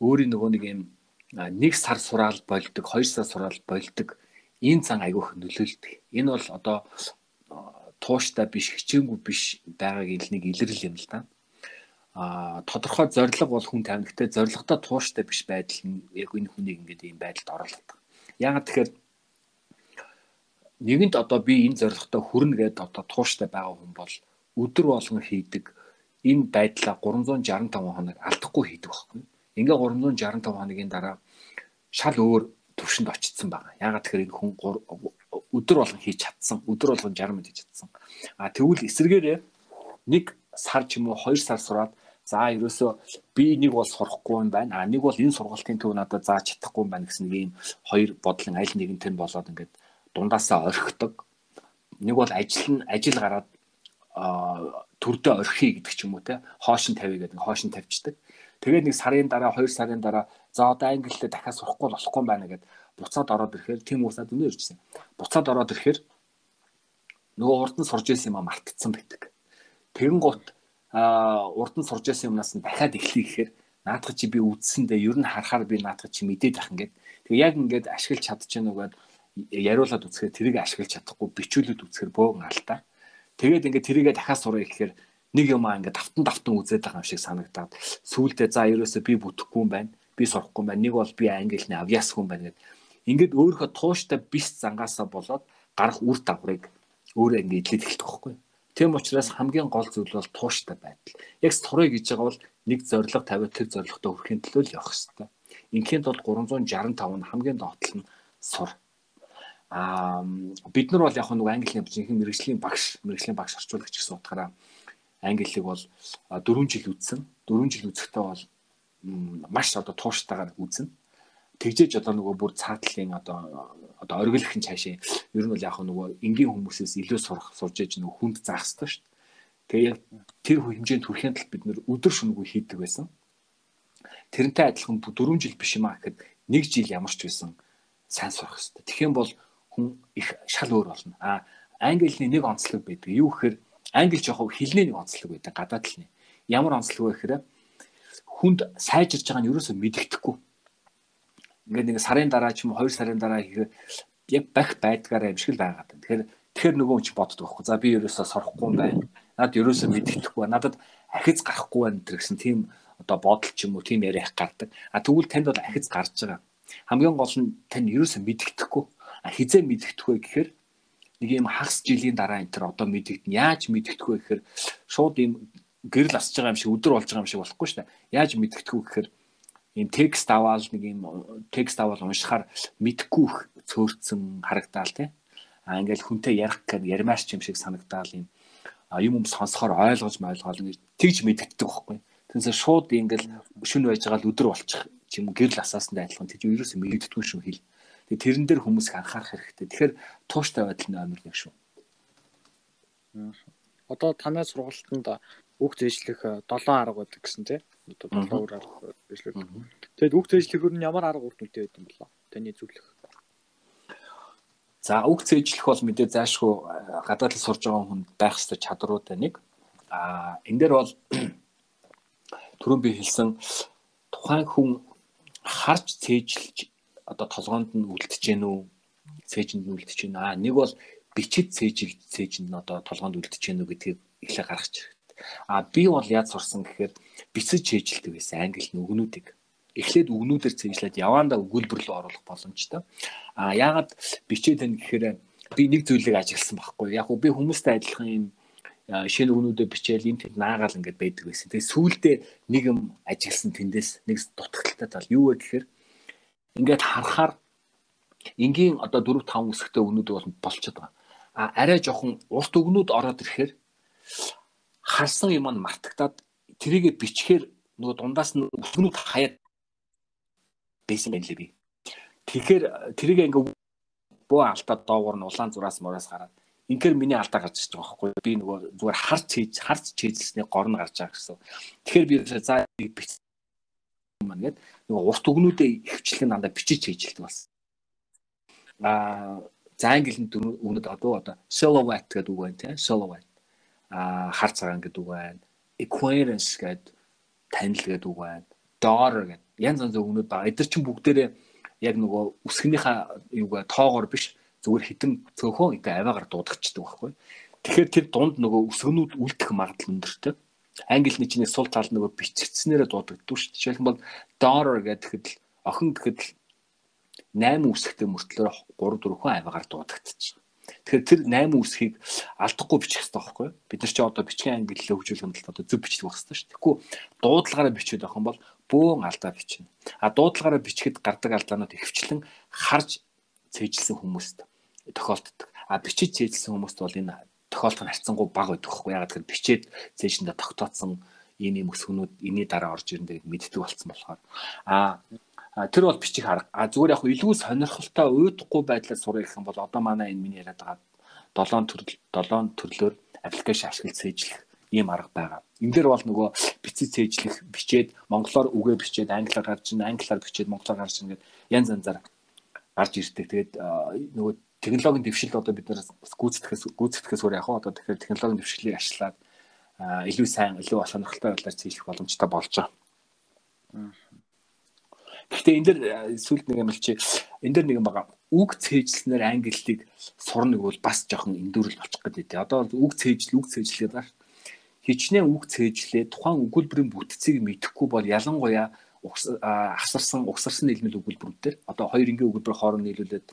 өөрийн нөгөө нэг юм нэг сар сураал болдог, хоёр сар сураал болдог энэ цан айгүйх нөлөөлдөг. Энэ бол одоо тууштай биш, хичээнгүй биш байгааг нэг илэрэл юм л да а тодорхой зориг бол хүн тавигтай зоригтой тууштай биш байдал нь яг энэ хүнийг ингээд ийм байдалд оруулдаг. Яагаад тэгэхээр нэгэнт одоо би энэ зоригтой хүрнэ гэдээ одоо тууштай байгаа хүн бол өдөр болгон хийдэг энэ байдлаа 365 хоног алдахгүй хийдэг байхгүй. Ингээ 365 хоногийн дараа шал өөр төвшөнд очсон байгаа. Яагаад тэгэхээр энэ хүн өдөр болгон хийж чадсан, өдөр болгон 60 минут хийж чадсан. А тэгвэл эсэргээрээ нэг сар ч юм уу 2 сар сураад За ерөөсөө би нэг бол сурахгүй юм байна. А нэг бол энэ сургалтын төв надад зааж чадахгүй юм байна гэсэн ийм хоёр бодлын аль нэгэнтэй болоод ингээд дундаасаа орхидог. Нэг бол ажил нь ажил гараад төрдөө орхиё гэдэг ч юм уу те хоошин тавья гэдэг хоошин тавьчихдаг. Тэгээд нэг сарын дараа 2 сарын дараа за одоо англитэй дахиад сурахгүй болохгүй байна гэд буцаад ороод ирэхээр тийм уусаад өнөө ирчихсэн. Буцаад ороод ирэхээр нөгөө урд нь сурж ирсэн юм а мартцсан байдаг. Тэгэн гут урд нь сурж байсан юмнаас нь дахиад эхлэе гэхээр наадах чи би үдсэндээ ер нь харахаар би наадах чи мэдээд ах ингээд. Тэгээ яг ингээд ашиглаж чадчихна угаад яриулаад үзэхээр тэрийг ашиглаж чадахгүй бичүүлээд үзэхээр бөөгн алдаа. Тэгээд ингээд тэрийгээ дахиад сурах гэхээр нэг юм аа ингээд давтан давтан үзээд байгаа юм шиг санагдаад сүүлдээ за ерөөсөө би бүтэхгүй юм байна. Би сурахгүй юм байна. Нэг бол би англи хэлний авьяасгүй юм байна гэдэг. Ингээд өөрийнхөө тууштай бис зангаасаа болоод гарах үр дагаврыг өөрөө ингээд идэлж эхэлдэг байхгүй. Тийм учраас хамгийн гол зүйл бол тууштай байдал. Яг сурыг гэж байгаа бол нэг зорилго тавиад тэр зорилготой хүрэхин төлөө л явах хэрэгтэй. Инхийн тулд 365 нь хамгийн доотлол нь сур. Аа бид нар бол яг нэг английн жинхэнэ мэрэгжлийн багш, мэрэгжлийн багш орчуулагч гэсэн утгаараа англиг бол 4 жил үзсэн. 4 жил үзэхдээ бол маш одоо тууштайгаар үзнэ. Тэгжээж одоо нөгөө бүр цаатлын одоо одоо оргилхэн цаашаа ер нь бол яг нөгөө энгийн хүмүүсээс илүү сурах сурж ээж нөгөө хүнд заах хэрэгтэй шүү дээ. Тэгээ яг тэр хэмжээнд хүрэхин тулд бид нэр өдөр шөнөгүй хийдэг байсан. Тэрнтэй адилхан 4 жил биш юм аа гэхэд 1 жил ямар ч байсан сайн сурах хэрэгтэй. Тэгэх юм бол хүн их шал өөр болно. А англи хэлний нэг онцлог байдаг. Юу гэхээр англи жоохоо хэлний нэг онцлог байдаг. Гадаад хэлний. Ямар онцлог вэ гэхээр хүнд сайжирж байгаа нь ерөөсөө мэддэхгүй. Ингээд нэг сарын дараа ч юм уу 2 сарын дараа хийхээр яг бах байдгаараа юм шиг л байгаад байна. Тэгэхээр тэгэхээр нөгөө хүн чи боддог байхгүй. За би ерөөсөө сорохгүй юм байна. Наад ерөөсөө мэддэхгүй. Надад ахиц гарахгүй байна гэсэн тийм одоо бодол ч юм уу тийм яриа гардаг. А тэгвэл танд бол ахиц гарч байгаа. Хамгийн гол нь тань ерөөсөө мэддэхгүй. Хизээ мэддэхгүй гэхээр нэг юм хагас жилийн дараа энэ төр одоо мэддэгдэн яаж мэддэхгүй гэхээр шууд юм гэрэл асж байгаа юм шиг өдөр болж байгаа юм шиг болохгүй шүү дээ. Яаж мэдгэдэггүй гэхээр ийм текст аваад нэг ийм текст аваад уншихаар мэдхгүй цөөрцөн харагдаал тий. А ингээл хүнтэй ярих гэж ярмаарч юм шиг санагдаал ийм юм юм сонсохоор ойлгож ойлгоол ингэ тэгж мэдгэдэг байхгүй. Тэрнээс шууд ингээл шүн байж байгаа л өдөр болчих юм гэрэл асаасандаа адилхан тийч ерөөсөө мэддэггүй шүү хэл. Тэгээ тэрэн дээр хүмүүс анхаарах хэрэгтэй. Тэгэхээр тууштай байдал нь амар нэг шүү. Одоо танай сургалтанд үг зээжлэх 7 арга байдаг гэсэн тийм одоо 7 өөр арга зээжлэх. Тэгэд үг зээжлэхөр нь ямар арга үрд үнэтэй байдсан болоо? Таны зөвлөх. За үг зээжлэх бол мэдээ заашгүй гадаад л сурж байгаа хүнд байх ёстой чадруудаа нэг. А энэ дээр бол [CLEARS THROAT] түрүүн би хэлсэн тухайн хүн харж цээжилж одоо толгоонд нь үлдэж гэнэ үү? Цээжинд нь үлдэж гэнэ. А нэг бол бичиж цээжиг цээж нь одоо толгоонд үлдэж гэнэ үү гэдгийг эхлээ гаргаж А би бол яаж сурсан гэхээр бицэж хийжилдэг байсан англи нүгнүүдийг. Эхлээд үгнүүдээр цэжлээд явандаа өгүүлбэр рүү оруулах боломжтой. А яагаад бичээд тань гэхээр би нэг зүйлийг ажигласан байхгүй. Яг би хүмүүстэй адилхан юм шинэ өгнүүдэд бичээл энэ тэнд наагаал ингээд байдаг байсан. Тэгээ сүүлдээ нэг юм ажигласан тэндээс нэг дутагдaltaй тал юу вэ гэхээр ингээд харахаар энгийн одоо 4 5 үсгтэй өгнүүд бол болчиход байгаа. А арай жоохон урт өгнүүд ороод ирэхээр харсан юм нь мартагдаад тэрийгэ бичгээр нөгөө дундаас нь өсгнүүд хаяад байсан байх лээ би. Тэгэхээр тэрийг ингээ бөө алдаа доогор нь улаан зураас мураас гараад инхээр миний алдаа гарч ирж байгаа байхгүй би нөгөө зүгээр харц хийж харц чийзлсний гор нь гарч байгаа гэсэн. Тэгэхээр би за биц маань гээд нөгөө урт өгнүүдээ ихвчлэн дандаа бичиж хийжилдэг болсон. Аа за англи өгнөд одоо одоо silhouette гэдэг үг байна тийм silhouette а хар цагаан гэдэг үг байна. Acquaintance гэдэг танил гэдэг үг байна. Daughter гэдэг янз янз өгнүүд байгаа. Эдгээр чинь бүгдээрээ яг нөгөө үсгнийхаа юугаа тоогоор биш зүгээр хитэн цөөхөн ингээ аваагаар дуудагчдаг байхгүй. Тэгэхээр тэр дунд нөгөө үсгнүүд үлдэх магадлал өндөртэй. Англи нийтний сул тал нөгөө бичигдснээрээ дуудагддаг шүү дээ. Жишээлбэл daughter гэхэд л охин гэхэд л 8 үсгтэй мөртлөөр 3 4 хүн аваагаар дуудагдчих. Тэгэхээр тэр 8 үсгийг алдахгүй бичих хэрэгтэй байхгүй юу? Бид нар чи одоо бичгийн ангиллаа хөгжүүлэх хөндлөлт одоо зөв бичих байх хэрэгтэй шүү дээ. Тэгэхгүй дуудлагаараа бичээд байх юм бол бөөн алдаа бичнэ. А дуудлагаараа бичихэд гардаг алдаанууд ихвчлэн харж цээжилсэн хүмүүст тохиолддог. А бичиж цээжилсэн хүмүүст бол энэ тохиолдол нь харьцангуй бага байдаг байхгүй ягаад гэвэл бичээд цээжиндээ тогтооцсон ийм юм өсгөнүүд энэний дараа орж ирэндээ мэддэг болсон болохоор а тэр бол бичих арга. А зүгээр яг илүү сонирхолтой уйдахгүй байдлаар сурах гэх юм бол одоо манай энэ миний яриад байгаа 7 төрөл 7 төрлөөр аппликейшн ашиглаж цээжлэх ийм арга байгаа. Энэ дээр бол нөгөө бичиж цээжлэх, бичээд монголоор үгээ бичээд англиар гарч ийн, англиар бичээд монголоор гарч ийн гэдэг янз янзаар гарч ирдэг. Тэгээд нөгөө технологийн дэвшил одоо бид нар гүйцэтгэхээс гүйцэтгэхээс өөр яг одоо тэгэхээр технологийн дэвшлийг ашиглаад илүү сайн, илүү сонирхолтой байдлаар цэжлэх боломжтой болж байгаа. Гэхдээ энэ дэр сүлд нэг юм л чи энэ дэр нэг юм байгаа. Үг цээжлснээр англи хэлийг сурна гэвэл бас жоохон эндүрэл болчих гэдэг. Одоо үг цээжл, үг цээжлэгээ даа. Хичнээн үг цээжлээ тухайн өгүүлбэрийн бүтцийг мэдэхгүй бол ялангуяа асарсан, угсарсан нийлмэл өгүүлбэрүүдээр одоо хоёр энгийн өгүүлбэр хооронд нийлүүлээд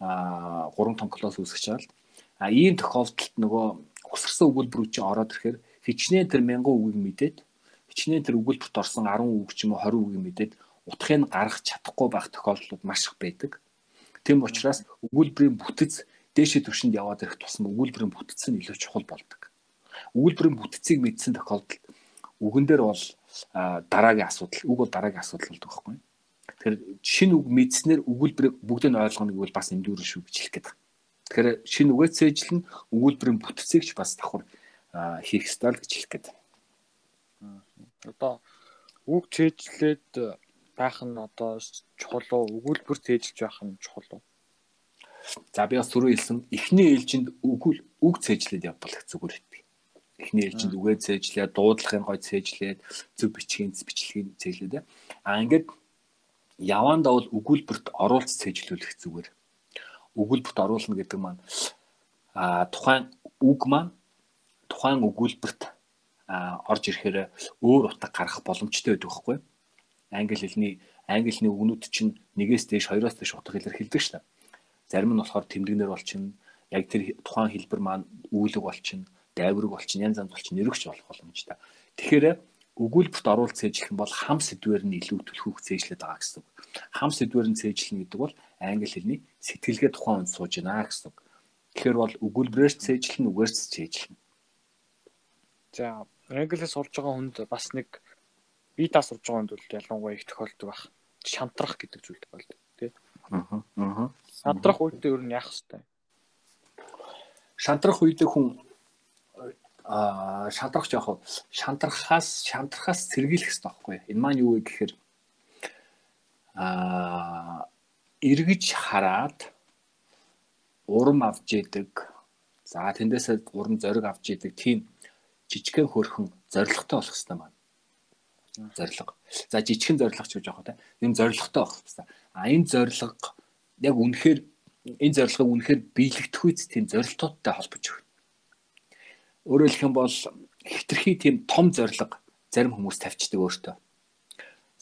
3 том класс үүсгэж байгаа л. А ийм тохиолдолд нөгөө угсарсан өгүүлбэрүүд чинь ороод ирэхээр хичнээн тэр мянган үгийг мэдээд хичнээн тэр өгүүлбэрт орсон 10 үг ч юм уу 20 үгийг мэдээд утгыг гаргах чадахгүй байх тохиолдлууд маш их байдаг. Тэм учраас өгүүлбэрийн бүтэц дээшээ түвшинд яваад ирэх тусам өгүүлбэрийн бүтэц нь илүү чухал болдог. Өгүүлбэрийн бүтцийг мэдсэн тохиолдолд үгэн дээр бол дараагийн асуудал, үг бол дараагийн асуудал болдог байхгүй. Тэгэхээр шинэ үг мэдснээр өгүүлбэрийг бүгдийг нь ойлгоно гэвэл бас эндүүрэн шүү гэж хэлэх гээд байна. Тэгэхээр шинэ үгээ цээжлэн өгүүлбэрийн бүтцийг ч бас давхар хийх ёстой л гэж хэлэх гээд байна. Одоо үг цээжлээд байх нь одоо чухал уу? Өгүүлбэр цээжилж байх нь чухал уу? За би бас түрүү хэлсэн эхний ээлжинд өгүүл үг цээжлээд явбал их зүгээр хэвдэг. Эхний ээлжинд үгээ цээжлээд дуудлагын гой цээжлээд зөв бичгийн бичлэгийн цээжлээд а ингээд явандаа бол өгүүлбэрт оруулц цээжлүүлэх зүгээр. Өгүүлбэрт оруулна гэдэг маань а тухайн үг маань тухайн өгүүлбэрт орж ирэхээр өөр утга гарах боломжтой байдаг байхгүй англи хэлний англи хэлний үгнүүд чинь нэгээс дээш хоёроос дээш утга илэрхийлдэг дээ. Зарим нь болохоор тэмдэгнэр болчихно. Яг тэр тухайн хэлбэр маань үүлэг болчихно, дайвраг болчихно, янз янз болчихно, нэрвч болох боломжтой. Тэгэхээр өгүүлбэрт оруулж цээжлэх юм бол хам сэдвэр нь илүү түлхүүх цээжлээд байгаа гэсэн үг. Хам сэдвэр нь цээжлэх гэдэг бол англи хэлний сэтгэлгээ тухайн үнд сууж байна гэсэн үг. Тэгэхээр бол өгүүлбэрээр цээжлэх нь үгээрс цээжлэх. За, англиас сурж байгаа хүнд бас нэг бие таа сурж байгаа хүнд бол ялангуяа их тохиолдог баг. Шантрах гэдэг зүйл тохиолдог тий. Аа. Аа. Шантрах үедээ ер нь яах вэ? Шантрах үедээ хүн шантрах жоох шантрахаас шантрахаас сэргийлэх хэрэгтэй байхгүй. Энэ маань юу вэ гэхээр аа эргэж хараад урам авч идэг. За тэндээсээ урам зориг авч идэг тийм жижигхэн хөрхөн зоригтой болох хэрэгтэй байна зориг. За жижигхэн зориг ч гэж байгаа те. Энэ зоригтой байх хэрэгтэй. А энэ зориг яг үнэхээр энэ зорилгыг үнэхээр биелэгдэх үйс тийм зорилтуудтай холбож байна. Өөрөөр хэлэх юм бол хитрхи тийм том зориг зарим хүмүүс тавьчихдаг өөртөө.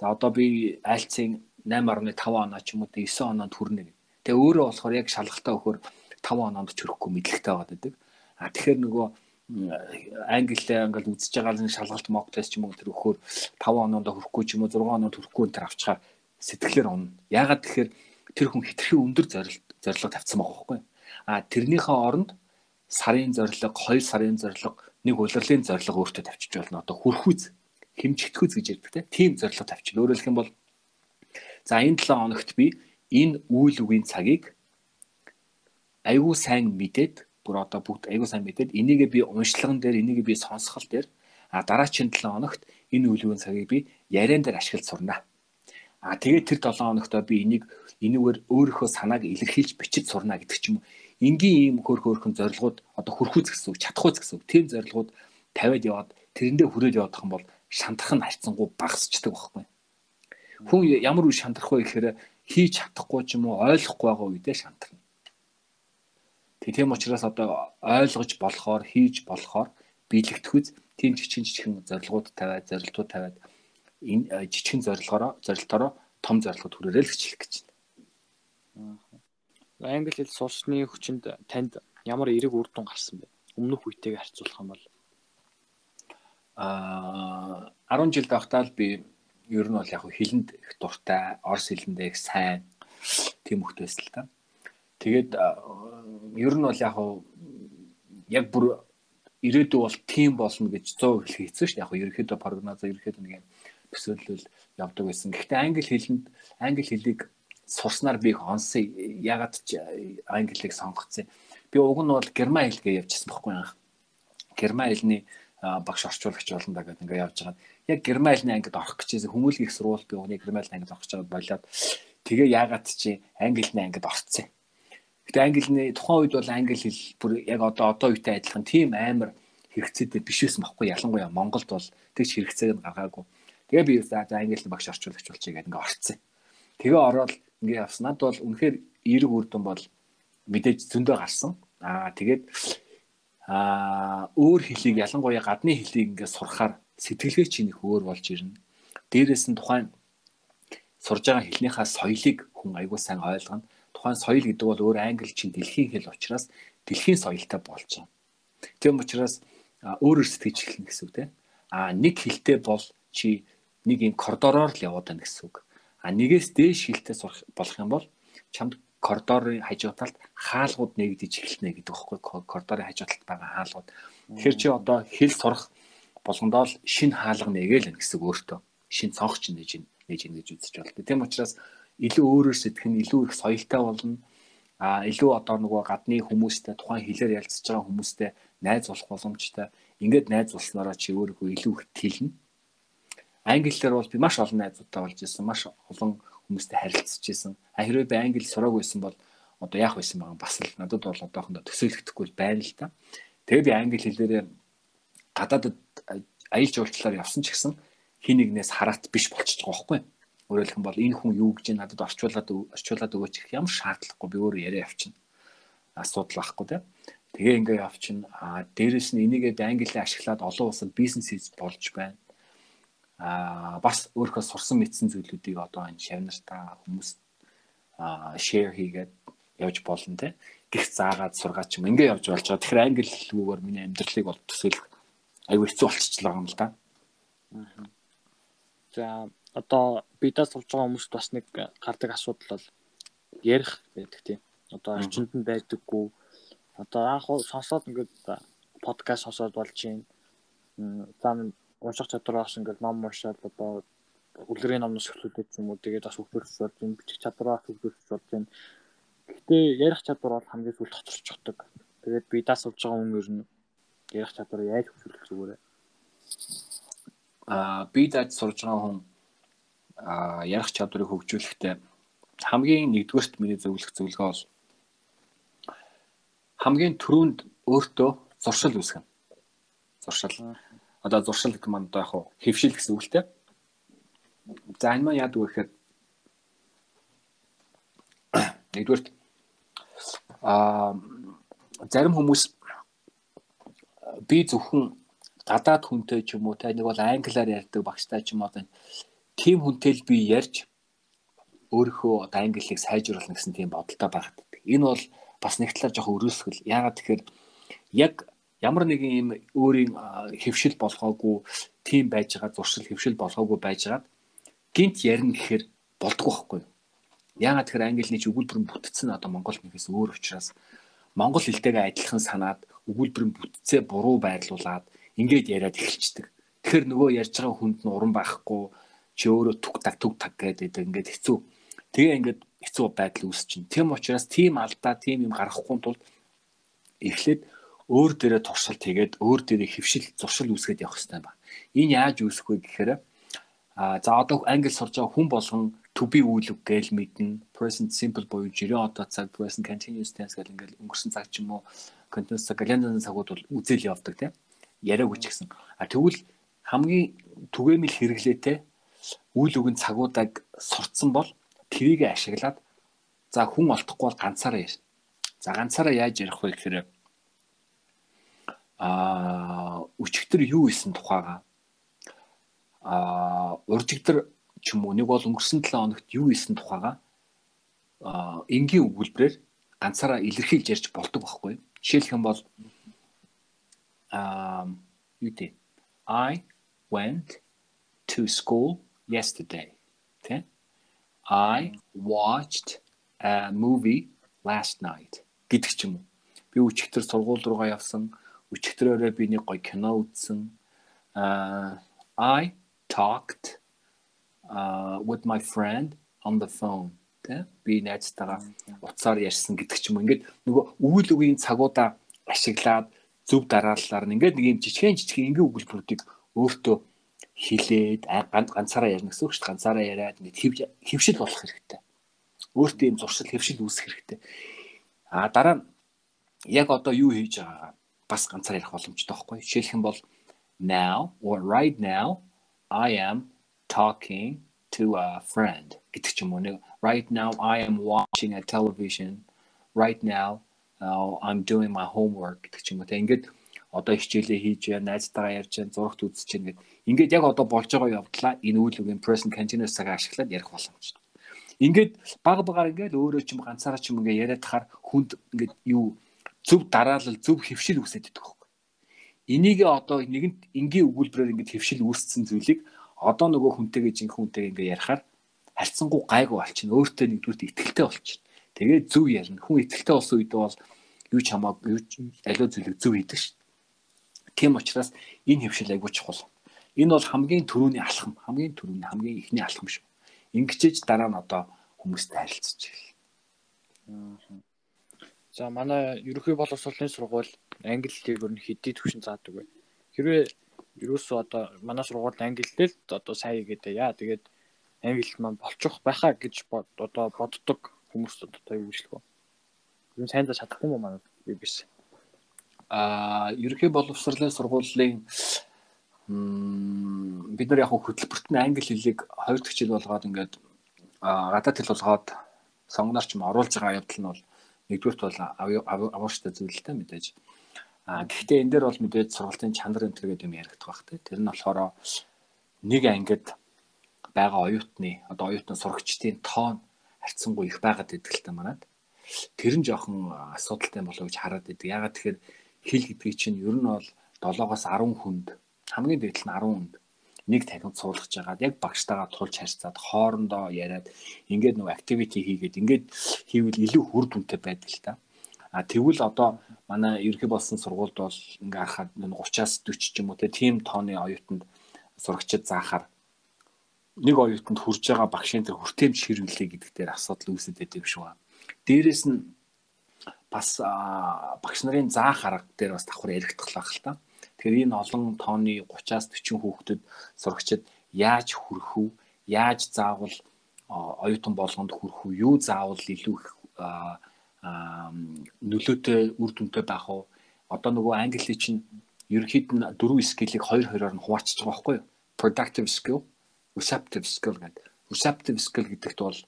За одоо би айлцын 8.5 оноо ч юм уу 9 оноонд хүрнэ. Тэгээ өөрөө болохоор яг шалгалтаа өгөхөр 5 оноонд ч хүрэхгүй мэдлэгтэй байгаад байдаг. А тэгэхээр нөгөө англиээ ингээл үзэж байгаа л шалгалт мок тест ч юм уу тэр өгөхөөр 5 оноонд хүрэхгүй ч юм уу 6 оноонд хүрэхгүй энэ төр авчаар сэтгэлээр унна. Яагаад тэгэхээр тэр хүн хитрхи өндөр зорилт зорилго тавьсан байгаа байхгүй. А тэрнийхээ оронд сарын зорилго, 2 сарын зорилго, нэг улирлын зорилго өөртөө тавьчих болно. Одоо хүрхүүз, хэмжигдэхүүз гэж ярьдаг. Тим зорилго тавьчих. Өөрөөр хэлэх юм бол за энэ 7 хоногт би энэ үйл үгийн цагийг аюу сайн мэдээд бүр одоо бүгд аягүй сайн мэдээд энийгээ би уншлаган дээр энийгээ би сонсгол дээр а дараагийн 7 хоногт энэ үлгэн цагийг би яриан дээр ашиглаж сурна. А тэгээд тэр 7 хоногтоо би энийг энүүгээр өөрийнхөө санааг илэрхийлж бичиж сурна гэдэг ч юм уу. Энгийн ийм хөрх хөрхөн зорилгууд одоо хөрхүүц гэсэн үг, чадхууц гэсэн үг. Тийм зорилгууд тавиад яваад тэрэндээ хүрээд явах юм бол шантрах нь харьцангуй багасчдаг байхгүй. Хүн ямар үе шантрах вэ гэхээр хийж чадахгүй ч юм уу ойлгохгүй байгаа үедээ шантрна. Тийм учраас одоо ойлгож болохоор хийж болохоор биелэгдэхүйц тийм жижигэн жижигэн зорилгууд тавиад зорилтууд тавиад энэ э, жижигэн зорилгоороо зорилтоороо том зорилгод хүрээрэй л хэлэх гэж байна. Англи хэл сурсны хүчинд танд ямар эерэг үр дүн гарсан бэ? Өмнөх үетэйг харьцуулах юм бол аа 10 жил байхдаа л би ер нь бол яг хэлэнд их дуртай, орс хэлэндээ их сайн тийм хөлт байсан л та. Тэгээд ер нь бол яг яг бүр ирээдүй бол тийм болно гэж 100% хэлэх хийсэн шүү дээ. Яг ерөөхдөө прогноз ерөөхдөө нэг юм төсөөлөл явдаг байсан. Гэхдээ англи хэлэнд англи хэлийг сурснаар би их онсон. Ягаад ч англиг сонгоцсон. Би уг нь бол герман хэлгээ явжсэн байхгүй яа. Герман хэлний багш орчуулагч болно да гэдэг ингээ явж байгаа. Яг герман хэлний ангид орох гэжсэн хүмүүлгийн сурвал би уг нь герман хэлний ангид орох гэж болоод тэгээ ягаад чи англи хэлний ангид орцсон Гэтэ англиний тухайн үед бол англи хэл бүр яг одоо одоо үетэй адилхан тийм амар хэрэгцээтэй биш байсан бохгүй ялангуяа Монголд бол тэгж хэрэгцээг нь гаргаагүй. Тэгээ би за за англи багш орчуулагч болчихъя гэдэг ингээ орцсон. Тэгээ ороод ингээ явснаад бол үнэхээр эерэг үрдэн бол мэдээж зөндөө гарсан. Аа тэгээд аа өөр хэлийг ялангуяа гадны хэлийг ингээ сурахаар сэтгэлгээ чинь их өөр болж ирнэ. Дээрээс нь тухайн сурж байгаа хэлнийхаа соёлыг хүн аягүй сайн ойлгоно. Тухайн соёл гэдэг бол өөр англи чинь дэлхийн хэл учраас дэлхийн соёлтой болж байгаа. Тийм учраас өөрөөр сэтгэж эхэлнэ гэсэн үг тийм. А нэг хилтэй бол чи нэг юм коридороор л яваад байна гэсэн үг. А нэгээс дээш хилтэй сурах болох юм бол чамд коридорын хажуу талд хаалгууд нэгдэж эхэлнэ гэдэг багхгүй коридорын хажуу талд байгаа хаалгууд. Тэгэхээр чи одоо хэл сурах болгондоо л шинэ хаалга нэгээл байна гэсэн өөртөө. Шинэ цонхч нээж нээж ингэж үзэж байна. Тийм учраас илүү өөрөөр сэтгэх нь илүү их соёлтой болно. А илүү одоо нөгөө гадны хүмүүстэй тухайн хэлээр ярилцж байгаа хүмүүстэй найз болох боломжтой. Ингээд найз болсноороо чи өөрийгөө илүү их тэлнэ. Англиар бол би маш олон найзуудтай болж ирсэн. Маш олон хүмүүстэй харилцаж ирсэн. А хэрвээ би англи сураагүй байсан бол одоо яах байсан байгаа бас л надад бол одоохондоо төсөөлөгдөхгүй байна л да. Тэгээ би англи хэлээрээ гадаадд аялал жуулчлалаар явсан ч гэсэн хин нэгнээс хараат биш болчихж байгаа байхгүй. Өөрөөр хэлбэл бол энэ хүн юу гэж надад орчуулад орчуулад өгөөч гэх ямар шаардлагагүй би өөрөө яриа явчихна. Асуудал байхгүй тийм. Тэгээ ингээ явчихна. А дээрэс нь энийгээ англиар ашиглаад олон улсад бизнес хийж болж байна. А бас өөрийнхөө сурсан мэдсэн зүйлүүдийг одоо энэ шавнартаа хүмүүс а share хийгээд явж болно те. Гих заагаад сургаач юм ингээ явж болж байгаа. Тэгэхээр англи хэлгүүгээр миний амьдралыг бол төсөөлөх аюу хэцүү болчихлоо юм л да. За одоо бидээ сурж байгаа хүмүүст бас нэг гардаг асуудал бол ярих байдаг тийм. Одоо орчинд нь байдаггүй одоо анх сонсоод ингээд подкаст сонсоод болж байна. За унших чадвар бас ингээд ном уншаад одоо үлгэрийн номноос эхлүүлээд юм уу тэгээд бас хөгжүүлж болж байна. Бичих чадвараа хөгжүүлж болж байна. Гэхдээ ярих чадвар бол хамгийн сүүлд хоцорчдаг. Тэгээд би дас болж байгаа хүн ер нь ярих чадвар яаж хөгжүүлэх зүгээр. Аа би дад сурж байгаа хүн аа ярих чадварыг хөгжүүлэхдээ хамгийн нэгдүгээрт миний зөвлөх зөвлөгөө бол хамгийн түрүүнд өөртөө зуршил үүсгэн. Зуршил. Одоо зуршил гэдэг маань одоо яг хуу хөвшил гэсэн үг л дээ. За энэ маань яадаг вэ гэхээр нэгдүгээр [COUGHS] а зарим хүмүүс би зөвхөн гадаад хүнтэй ч юм уу та нэг бол англиар ярьдаг багштай ч юм уу тийм хүнтэй л би ярьж өөрийнхөө одоо англиг сайжруулна гэсэн тийм бодолтой байгаад. Энэ бол бас нэг талаар жоохон өрөөсгөл. Яагаад тэгэхээр яг ямар нэгэн юм өөрийн хөвшил болгоогүй тийм байж байгаа зуршил хөвшил болгоогүй байжгаад гинт ярина гэхээр болдгоо байхгүй юу? Яагаад тэгэхээр англи нийт өгүүлбэр нь бүтцэн одоо монгол нэгээс өөр учраас монгол хэлтэйгээ адилхан санаад өгүүлбэр нь бүтцээ буруу байрлуулад ингээд яриад эхэлчихдэг. Тэгэхээр нөгөө ярьж байгаа хүнд нь уран байхгүй чи өөрөө түг таг түг таг гэдэг ингээд хэцүү. Тэгээ ингээд хэцүү байдал үүсчин. Тэм учраас тийм алдаа, тийм юм гаргахгүй тулд эхлээд өөр дээрээ туршилт хийгээд өөр дээрээ хөвшил, зуршил үүсгэж явах хэрэгтэй байна. Энэ яаж үүсэх вэ гэхээр а за одоо англи сурж байгаа хүн болгон to be үйл үг гээл мэднэ. Present simple буюу жирийн одоо цаг present continuous tense гэл ингээл өнгөрсөн цаг ч юм уу continuous цаг календарны цагууд бол үзэл явдаг тийм. Яриаг үч гэсэн. А тэгвэл хамгийн түгээмэл хэрэглээтэй үйл үгэн цагуудыг сурцсан бол тэрийг ашиглаад за хүн олдохгүй бол ганцаараа яаш. За ганцаараа яаж ярих вэ гэхээр а өчигдөр юу исэн тухайга а уржигдөр ч юм уу нэг бол өнгөрсөн 7 хоногт юу исэн тухайга а энгийн өгүүлбэрээр ганцаараа илэрхийлж ярьж болдог байхгүй. Жишээлх юм бол а юу дээ I went to school yesterday. Тэ? I watched a movie last night гэдэг ч юм уу. Би өчигдөр сургууль руугаа явсан. Өчигдрөөрөө би нэг гоё кино үзсэн. Uh, I talked uh, with my friend on the phone. Тэ? Би найзтайгаа утсаар ярьсан гэдэг ч юм. Ингээд нөгөө үйл үгийн цагуудаа ашиглаад зөв дарааллаар ингээд нэг юм жижигэн жижигэн ингээ өгүүлбэрүүдийг өөртөө хилээд ганцаараа ярина гэсэн үг шүү дээ. Ганцаараа яриад нэг хөвшил болох хэрэгтэй. Өөртөө юм зуршил хөвшил үүсэх хэрэгтэй. А дараа нь яг одоо юу хийж байгаагаа бас ганцаар ярих боломжтой байхгүй. Жишээлх юм бол now or right now I am talking to a friend гэдэг ч юм уу. Нэг right now I am watching a television. Right now uh, I'm doing my homework гэдэг ч юм уу. Те ингээд одоо хичээлээ хийж байна найзтайгаа ярьж байна зурагт үзэж байна гэд ингээд яг одоо болж байгаа явдлаа энэ үйл үгийн present continuous цагаа ашиглаад ярих боломжтой. Ингээд баг багаар ингээд өөрөө ч юм ганцаараа ч юм ингээд яриад тахаар хүнд ингээд юу зөв дараалал зөв хөвшил үсээд идэх байхгүй энийг одоо нэгэнт энгийн өгүүлбэрээр ингээд хөвшил үүссэн зүйлийг одоо нөгөө хүнтэйгээ жинхэнэ хүнтэйгээ ингээд ярихаар харьцангуй гайгүй болчихно өөртөө нэгдүгürt ихтэлтэй болчихно тэгээд зөв ярина хүн ихтэлтэй болсон үед бол юу ч хамаагүй юу аливаа зүйлийг зөв хийдэг шүү Тийм учраас энэ хөвшил айгүй чухал. Энэ бол хамгийн түрүүний алхам, хамгийн түрүүний хамгийн ихний алхам шүү. Ингэчээж дараа нь одоо хүмүүстэй харилцаж ирэл. За манай ерөнхий боловсролын сургууль англи хэлийг өөр нь хэдий төвшин заадаг вэ? Хэрвээ ерөөсөө одоо манай сургууль англи хэл одоо сайн игээд яа тэгээд англи маань болчих байхаа гэж одоо боддог хүмүүс одоо юу гэж л гоо. Юу сайн за чадах юм манай би биш а ерөнхий боловсролын сургуулийн бид нар яг хөтөлбөрт нь англи хэлийг хоёр дахь хичээл болгоод ингээд гадаад хэл болгоод сонгоноор ч юм оруулж байгаа явдал нь бол нэгдүгürt бол авууштай зүйл л та мэдээж. А гэхдээ энэ дээр бол мэдээж сургалтын чанар энэ төргээд юм яригдах бах те. Тэр нь болохоор нэг ангид байгаа оюутны одоо оюутны сурагчдын тоон харьцангуй их байгаад идэг л та манад. Тэр нь жоохон асуудалтай болов гэж хараад идэг. Ягаад тэгэхээр хэл гэдгийг чинь ер нь бол 7-оос 10 хүнд хамгийн дээд нь 10 хүнд нэг танхимд суулгаж жагаад яг багштайгаа тулж харьцаад хоорондоо яриад ингээд нөгөө activity хийгээд ингээд хийвэл илүү хүр дүнтэй байдаг л та. А тэгвэл одоо манай ерөнхий болсон сургуульд бол ингээ харахад 30-аас 40 ч юм уу тийм тооны оюутанд сурагчид заахаар нэг оюутанд хүрж байгаа багшийн тэр хүртээмж хэрвэлээ гэдэг дээр асуудал үүсэт байдаг юм шиг байна. Дээрээс нь бас багш нарын заах арга дээр бас давхар яригдах л та. Тэгэхээр энэ олон тооны 30-аас 40 хүүхдэд сурагчид яаж хүрэх үү, яаж заавал оюутан болгонд хүрэх үү, юу заавал илүү их нөлөөтэй үр дүнтэй байх уу? Одоо нөгөө англи чинь ерөнхийд нь дөрвөн скиллийг хоёр хоёроор нь хуваачиж байгаа байхгүй юу? Productive skill, receptive skill гэдэг. Receptive skill гэдэгт бол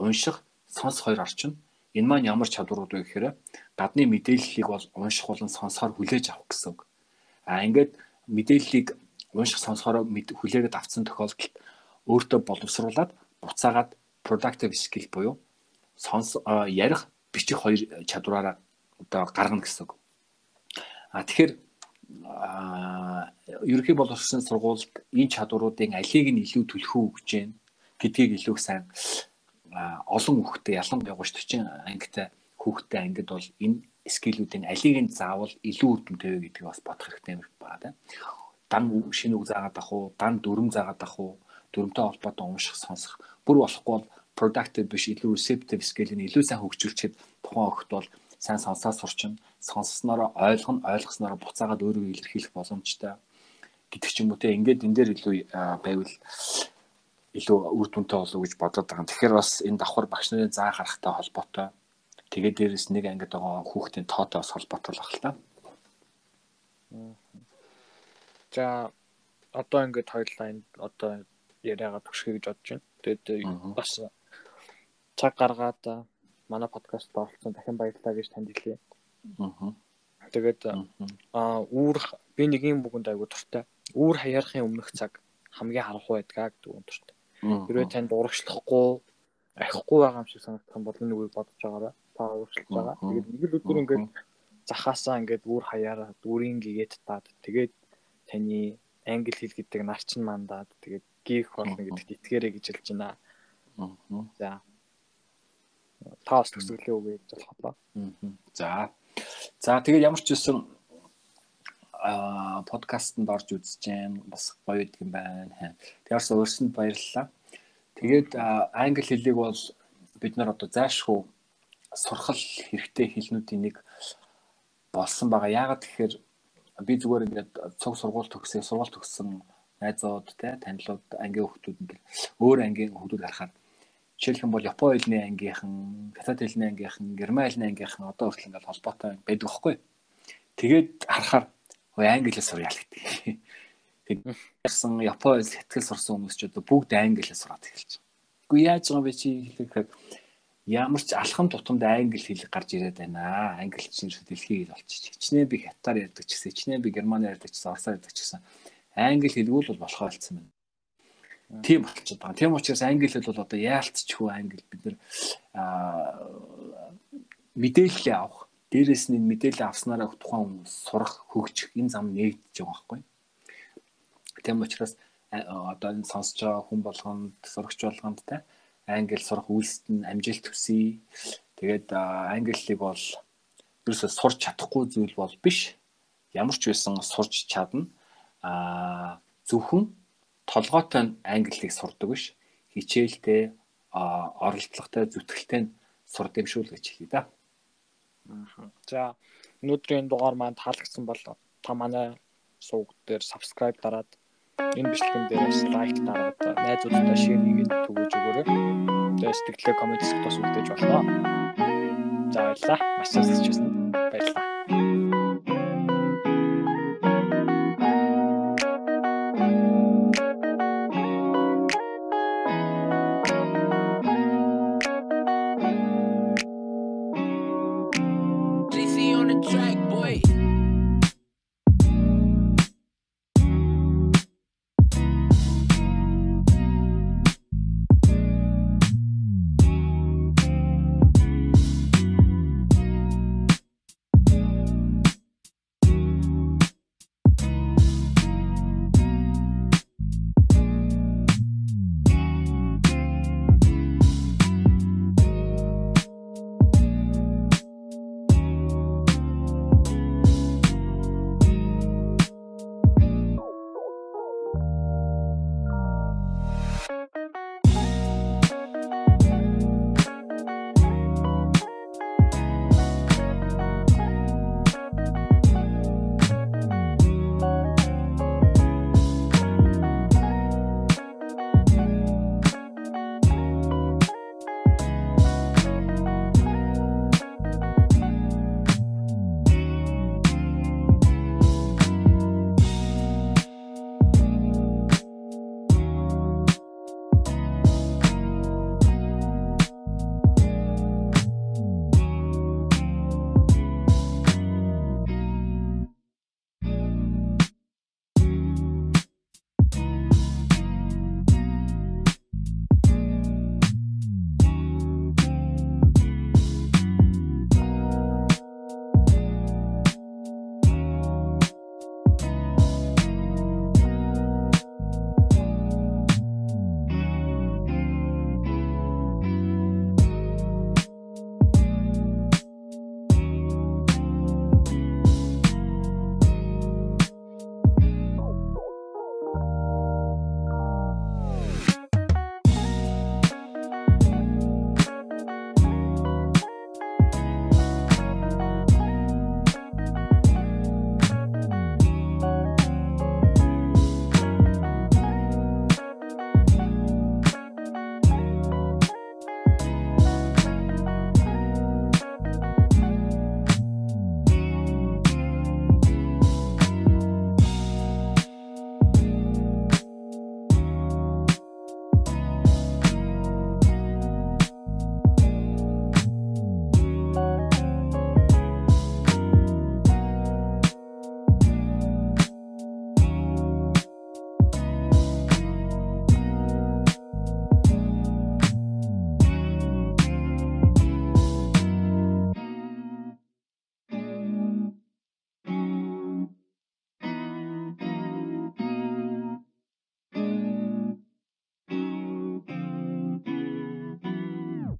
унших, сонс хоёр орчин Энэ маань ямар чадварууд вэ гэхээр гадны мэдээллийг бол унших болон сонсохоор хүлээж авах гэсэн үг. А ингээд мэдээллийг унших сонсохоор хүлээгээд авсан тохиолдолд өөртөө боловсруулад буцаагаад productive skill буюу сонс ярих бичих хоёр чадвараараа одоо гаргана гэсэн үг. А тэгэхээр ерөнхий боловсролын сургуульд энэ чадваруудын алийг нь илүү түлхүү өгч гэн гэдгийг илүү сайн олон хүүхдэд ялангуяа 30 40 ангитай хүүхдэд ангид бол энэ скиллүүдийн алийг нь заавал илүү үр дүнтэй вэ гэдгийг бас бодох хэрэгтэй юм байна. Дан шинэ үг заагаад ах уу, дан дүрм заагаад ах уу, дүрмтэй холбоотой унших, сонсох. Бүр болохгүй бол productive биш илүү receptive skill-ийг илүү сайн хөгжүүлчихэд тухайн охид бол сайн сонсоо сурчин, сонсснороо ойлгоно, ойлгоснороо буцаагаад өөрийгөө илэрхийлэх боломжтой гэдэг ч юм уу те ингээд энэ дээр илүү байвал илүү үр дүнтэй болов гэж бодоод байгаа. Тэгэхээр бас энэ давхар багш нарын заа гарахтай холбоотой. Тэгээд дээрэс нэг ангид байгаа хүүхдийн тоотой бас холбоотой л та. За одоо ингээд хоёулаа энэ одоо яриагаа төгсгөе гэж бодож байна. Тэгээд бас цаг гаргаад манай подкаст оролцсон дахин баярлалаа гэж танд хэлье. Аа. Тэгээд аа үүр би нэг юм бүгэнд айгу дуртай. Үүр хаярахын өмнөх цаг хамгийн харанхуй байдгаа гэдэг юм дуртай. Хэрвээ танд урагшлахгүй аhiхгүй байгаа юм шиг санагдах юм бол энэ үгийг бодож байгаарай. Та урагшлж байгаа. Тэгээд нэг л өдөр ингээд захаасаа ингээд үр хаяараа дүрийн гэгээд таад тэгээд таны англи хэл гэдэг нарчин мандаад тэгээд гих болно гэдэгт итгээрэй гэж хэлж байна. За. Та бас төсөглөө үгүй гэж бодлоо. За. За тэгээд ямар ч үсэн а подкастэнд орж үзэж जैन бас гоё гэдэг юм байна. Тэгээс өөрсөнд баярлалаа. Тэгээд англи хэлийг бол бид нар одоо зайшгүй сурхал хэрэгтэй хэлнүүдийн нэг болсон байгаа. Яагаад тэгэхээр би зүгээр ингээд цуг сургууль төгсөө сургууль төгссөн найзууд те танилуд ангийн хүмүүс ингээд өөр ангийн хүмүүс харахаар жишээлх юм бол Японы хэлний ангийнхан, Хятад хэлний ангийнхан, Герман хэлний ангийнхан одоо хүртэл ингээд холбоотой байдаг байхгүй. Тэгээд харахаар ой англиас сурьяа л гэдэг. Тэгсэн Япон сэтгэл сурсан хүмүүс ч одоо бүгд англиас сураад эхэлж байгаа. Үгүй яаж байгаа бэ чи гэхээр ямар ч алхам тутамд англи хэл гарч ирээд байна. Англи чинь дэлхийн хэл болчих. Хичнээн би хятаар ярьдаг ч гэсэн, хичнээн би герман ярьдаг ч гэсэн, орсоор ярьдаг ч гэсэн англи хэлгүй л болохоор болсон байна. Тийм болчиход байгаа. Тийм учраас англи хэл бол одоо яалтчгүй англи бид нэр мэдээлэл авах, дээрээс нь мэдээлэл авснараа тухайн хүмүүс сурах, хөгжих энэ зам нэгдэж байгаа байхгүй. Тийм учраас одоо энэ сонсож байгаа хүн болгонд, сурагч болгонд те англи сурах үйлсэд нь амжилт хүсье. Тэгээд англи хэлийг бол ерөөсөө сурч чадахгүй зүйл бол биш. Ямар ч байсан сурч чадна. Аа зөвхөн толгойтой англи хэлийг сурдаг биш. Хичээлтэй, оролдлоготой, зүтгэлтэй сурд юм шүү л гэж хэлье да. За өнөөдрийн дугаар маань таалагдсан бол та манай сувг дээр subscribe дараад энэ бичлэгэн дээрээс лайк дараад найзуудтай шеэр хийгээд түгэж өгөөрэй. Тэгээ сэтгэлээ коммент хэсэгт бас үлдээж болно. За баярлалаа. Маш сайн сонсч байна.